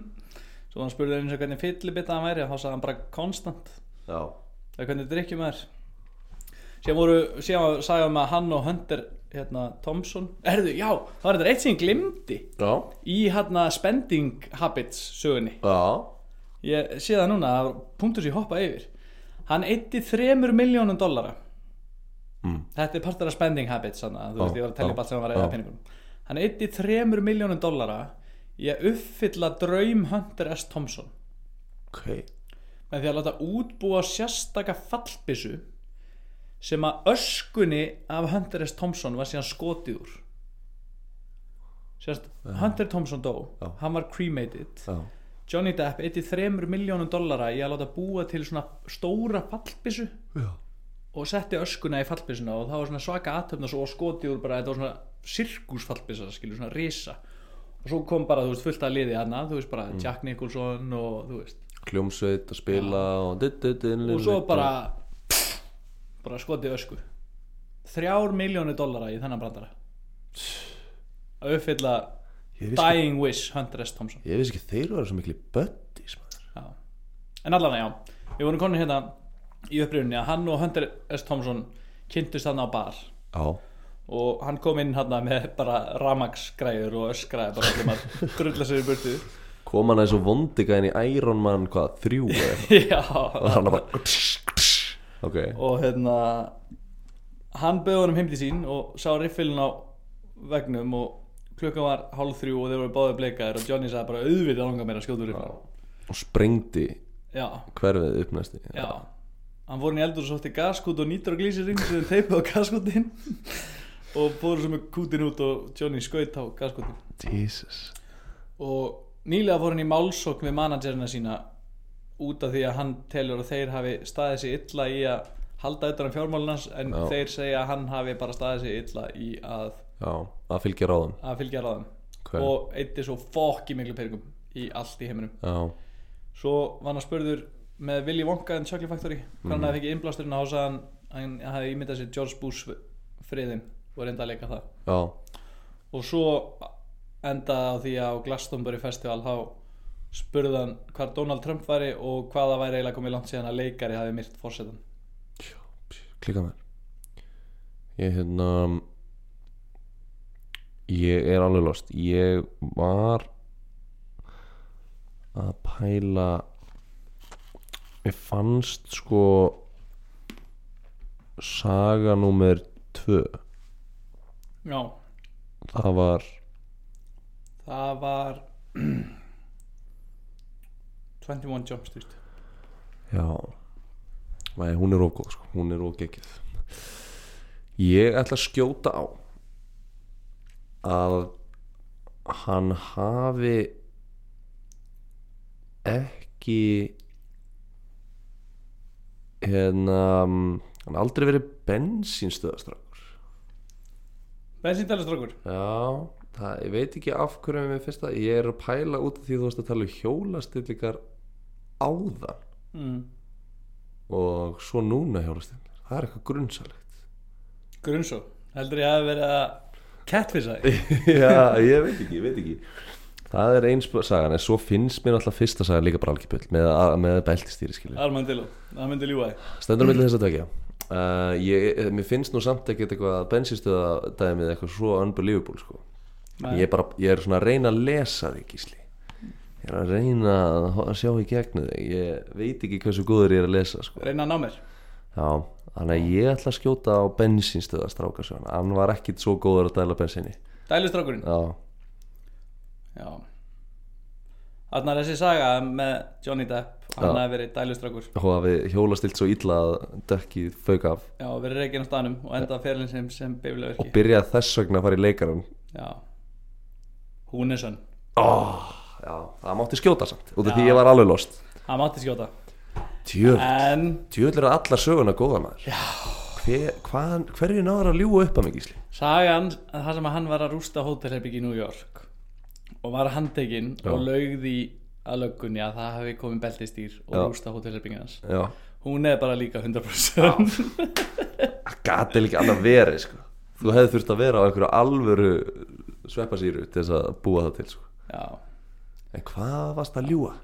(laughs) svo hann spurði eins og hvernig fyllibita hann væri og þá sagði hann bara konstant já, eða hvernig drikkjum er síðan voru, sagði hann að hann og Hunter hérna, Thompson, erðu, já það var þetta eitt sem ég glimti já, í hérna spending habits sögunni. Já. ég sé það núna, var punktur sem ég hoppa yfir. Hann eitti þremur miljónum dollara. Mm. þetta er partur af spending habits þannig að þú veist ég var að tellja upp allt sem var að eða peningum. Hann eitti þremur miljónum dollara í að uppfylla draum Hunter S. Thompson. Ok, með því að láta útbúa sérstaka fallbissu sem að öskunni af Hunter S. Thompson var síðan skotið úr. Sérst Hunter Thompson dó, Já. hann var cremated. Já, Johnny Depp eitti þremur miljónum dollara í að láta búa til svona stóra fallbissu og setti öskuna í fallbissuna og það var svona svaka aðtöfna og skotið úr bara, þetta var svona sirkusfallbissa, skilur, svona risa. Og svo kom bara, þú veist, fullt að liði hana þú veist, bara Jack Nicholson og þú veist, Hljómsveit að spila og dutt, dutt, og svo bara bara skotið ösku. Þrjár miljónu dollara í þennan brandara. Að uppfylla vissi, ekki, Dying Wish Hunter S. Thompson. Ég vissi ekki þeir eru svo miklu buddies en allan já, við vorum konin hérna í upprýðunni að hann og Hunter S. Thompson kynntust hann á bar. Já, og hann kom inn hann með bara ramagsgræður og öskraði bara allum að (laughs) drulla sér í burtu. Kom hann eins og vondiga inn í Iron Man hvað, þrjú eða eitthvað? (laughs) Og hann bara Ok, og hérna hann bauð honum heim til sín og sá riffilin á vegnum og klukkan var hálf þrjú og þeir voru báði bleikaðir og Johnny sagði bara auðvitað langar mér að skjóta riffilin og sprengdi já, hverfið upp næsti já. Hann inn í eldur og sótti gaskút og nýtur og glísirinn sem þeim teipið á gaskútin (laughs) og fóru svo með kútin út og Johnny skaut á gaskútin Jesus. Og nýlega fór hann í málsókn við managerina sína út af því að hann telur að þeir hafi staðið sig illa í að halda utan um fjármálunans en Já. þeir segja að hann hafi bara staðið sig illa í að, Já, að fylgja ráðum. að fylgja ráðum. Hver? og eitti svo fokki miklu peningum í allt í heiminum. Já, svo var hann spurður með Willy Wonka and Chocolate Factory hvað hann hefði fengið innblásturinn sagði hann hann hefði ímyndað sér George Bush friðin og reynda að leika það. Já, og svo endaði á því að á Glastonbury Festival þá spurði hann hvað Donald Trump væri og hvaða væri eiginlega komið langt síðan að leikari hafi myrt fórsetan klika mér Ég hérna Ég er alveg lost. Ég var að pæla Mér fannst sko Saga númer tvö. Já, Það var það var (clears throat) 21 Jump Street. Já. Nei, hún er ógóð sko, hún er ógekkið Ég ætla að skjóta á að hann hafi ekki hérna hann aldrei verið bensínstöðastrákur bensíndælastrákur? Já, það, ég veit ekki af hverju finnst það, ég er að pæla út af því þú varst að tala um hjólastillingar áðan. Mm. og svo núna hjólastillingar það er eitthvað grunnsalegt grunnsó, heldur ég að catfissa þig. (laughs) Já, ég veit ekki, ég veit ekki. Það er eins sagan, en svo finnst mér alltaf fyrsta sagan líka bara algjörbull með, með beltistýri Armandillo, þig Stendur millir þess að tvekja uh, ég, Mér finnst nú samt ekkert eitthvað að bensinstöða dæmið eitthvað svo unbelievable sko. Ég, bara, ég er svona að reyna að lesa þig gísli Ég er að reyna að að sjá í gegnu Ég veit ekki hversu góður ég er að lesa sko. reyna að ná mér. Já, þannig að ég ætla að skjóta á bensinstöða strákasjón Hann var ekkit svo góður að dæla bensinni. Dælustrákurinn? Já, Já. Þarna er þessi saga með Johnny Depp hann hafi verið dælustrákur og hafi hjólastilt svo illa að dökkið fauk af. Já, verið reygin á staðnum og enda ferlinn sem, sem beiflega og verki byrjaði þess vegna að fara í leikaran Já. Hún er sönn oh, Já, það mátti skjóta samt út af því ég var alveg lost Það mátti skjóta en tjöld eru allar söguna góða maður Hver, hvað, Hverju náður að ljúga upp að mig gísli? sagan að það sem að hann var að rústa hótelherbyggi í New York og var handtekinn Já. og laugði að löggunni að það hafi komið beltistýr og Já. rústa hótelherbyggi hans Já hún er bara líka 100% Það gati líka annað verið sko. Þú hefði þurft að vera á einhverju alvöru sveppasýru til þess að búa það til sko. Já. En hvað varst að ljúga?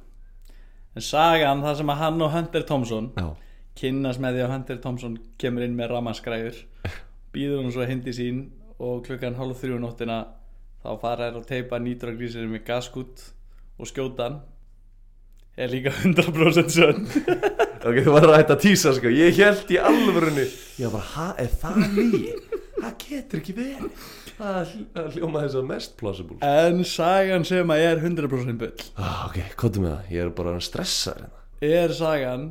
en sagan það sem að hann og Hunter Thompson Já. kynnast með því að Hunter Thompson kemur inn með ramaskræður (laughs) býður hann svo hindi sín og klukkan hálf þrjú um nóttina þá fara þær að teipa nýtragrísir með gaskút og skjóta hann. Er líka 100% sönn. (laughs) Ok, þú var að hætta að tísa sko. Ég held í alvörunni. Ég var bara, ha, er það lígi? Það getur ekki verið Það hl- það hljóma þess að mest plausible en sagan sem að er 100% bull ah, Ok, hvað með það? Ég er bara að stressa hérna er sagan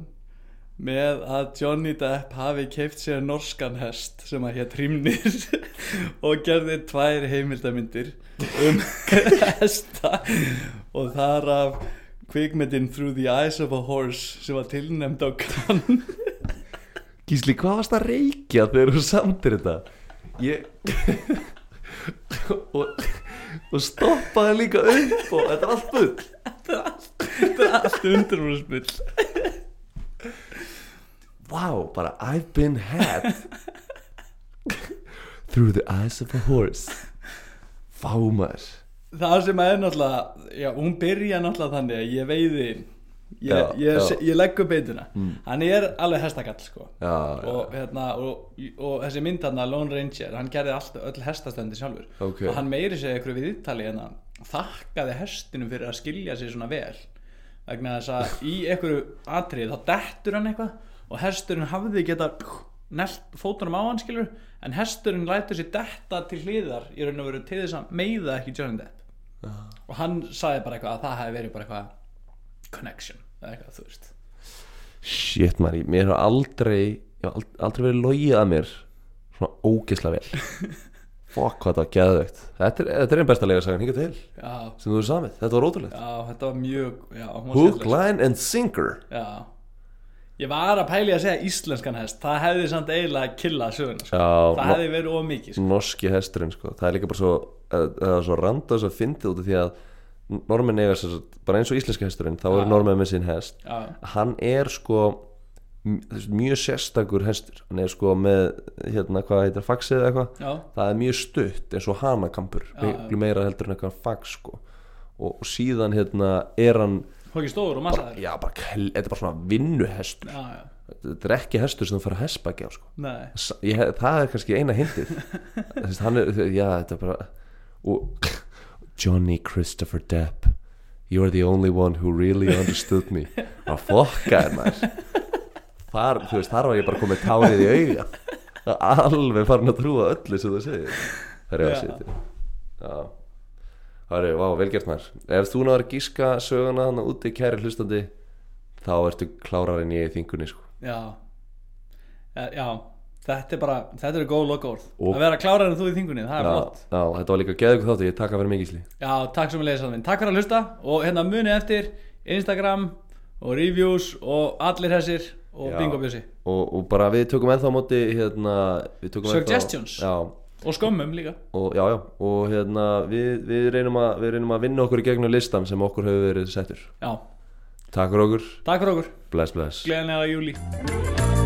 með að Johnny Depp hafi keift sér norskan hest sem að hétt Hrímnir (laughs) og gerði tvær heimildamindir um (laughs) hesta og þar af kvikmyndin Through the Eyes of a Horse sem var tilnæmd á kann Gísli, hvað varst að reykja þegar þú samtir þetta? Ég og, og stoppaði líka upp og þetta er allt bull. Þetta er allt undurfúrsbull Wow, bara I've been had Through the eyes of a horse. Fá maður það sem að er náttúrulega já, hún byrja náttúrulega þannig að ég veiði. Ég, Já, ég, já. ég legg upp beituna hann er alveg hestakall sko. Já, og, hérna, og, og þessi mynd hann Lone Ranger, hann gerði allt, öll hestastöndi sjálfur. Ok. og hann meiri segja ykkur við viðtali hérna, þakkaði hestinu fyrir að skilja sig svona vel. Vegna þess að í einhverju atrið þá dettur hann eitthvað og hesturinn hafði geta fótunum á hann skilur en hesturinn lætur sér detta til hliðar í raun og veru til þess að meiða ekki Johnny Depp. Og hann sagði bara eitthvað að það hefði verið bara eitthvað connection eða eitthvað þú veist. Shit maður, ég- mér hefur aldrei Ég hef ald- aldrei verið logið að mér Svona ógisla vel. (laughs) Fokk hvað þetta var geðveikt. Þetta er, þetta er einn besta lega sagan hingað til já, Sem þú er samið, þetta var ótrúlegt. Já þetta var mjög já, Hook, line and sinker. Já. Ég var að pæli að segja íslenskan hest. Það hefði samt eiginlega killað söguna sko. Já, Það hefði verið ómikið sko. norski hesturinn sko. það er líka bara svo það er svo randa svo fyndið út af því að normenn eiga sér bara eins og íslenski hesturinn þá eru normenn með sinn hest. Hann er sko mjög sérstakur hestur. Hann er sko með hérna hvað heitir faxið eða eitthvað? Það er mjög stutt eins og hanakampur meira heldur en eitthvað fax sko. Og, og síðan hérna er hann hókið stóður og massaður? Þetta er bara svona vinnuhestur. Já, já, þetta er ekki hestur sem þú fara hestbaki á sko. Nei. S- ég, það er kannski eina hindið. (laughs) Þess, er, já þetta er bara og Johnny Christopher Depp. You're the only one who really understood me. Að fokka er maður. Þar, þú veist, þar var ég bara komið tárið í auga. Alveg farin að trúa öllu sem þú segir. Það er ég að setja það er, vá, velgert maður. Ef þú náður að gíska söguna hann úti kæri hlustandi þá ertu klárar en ég í þingunni sko. Já, já Þetta er bara, þetta eru góð Og- Að vera klárar en þú í þingunni, það er já, flott. já, þetta var líka geðug þáttu, ég taka fyrir mikið slí Já, takk sem við leiðis að minn. Takk fyrir að hlusta og hérna muni eftir Instagram og reviews og allir þessir og Já. bingo bjössi. Og, og bara við tökum ennþá móti hérna, ennþá- Suggestions. já, og skömmum líka. Og, já, já, og hérna, við, við, reynum að, við reynum að vinna okkur í gegnum listan sem okkur hefur verið settur. Já, takk fyrir okkur, takk fyrir okkur. Bless bless. Gleðanlega júli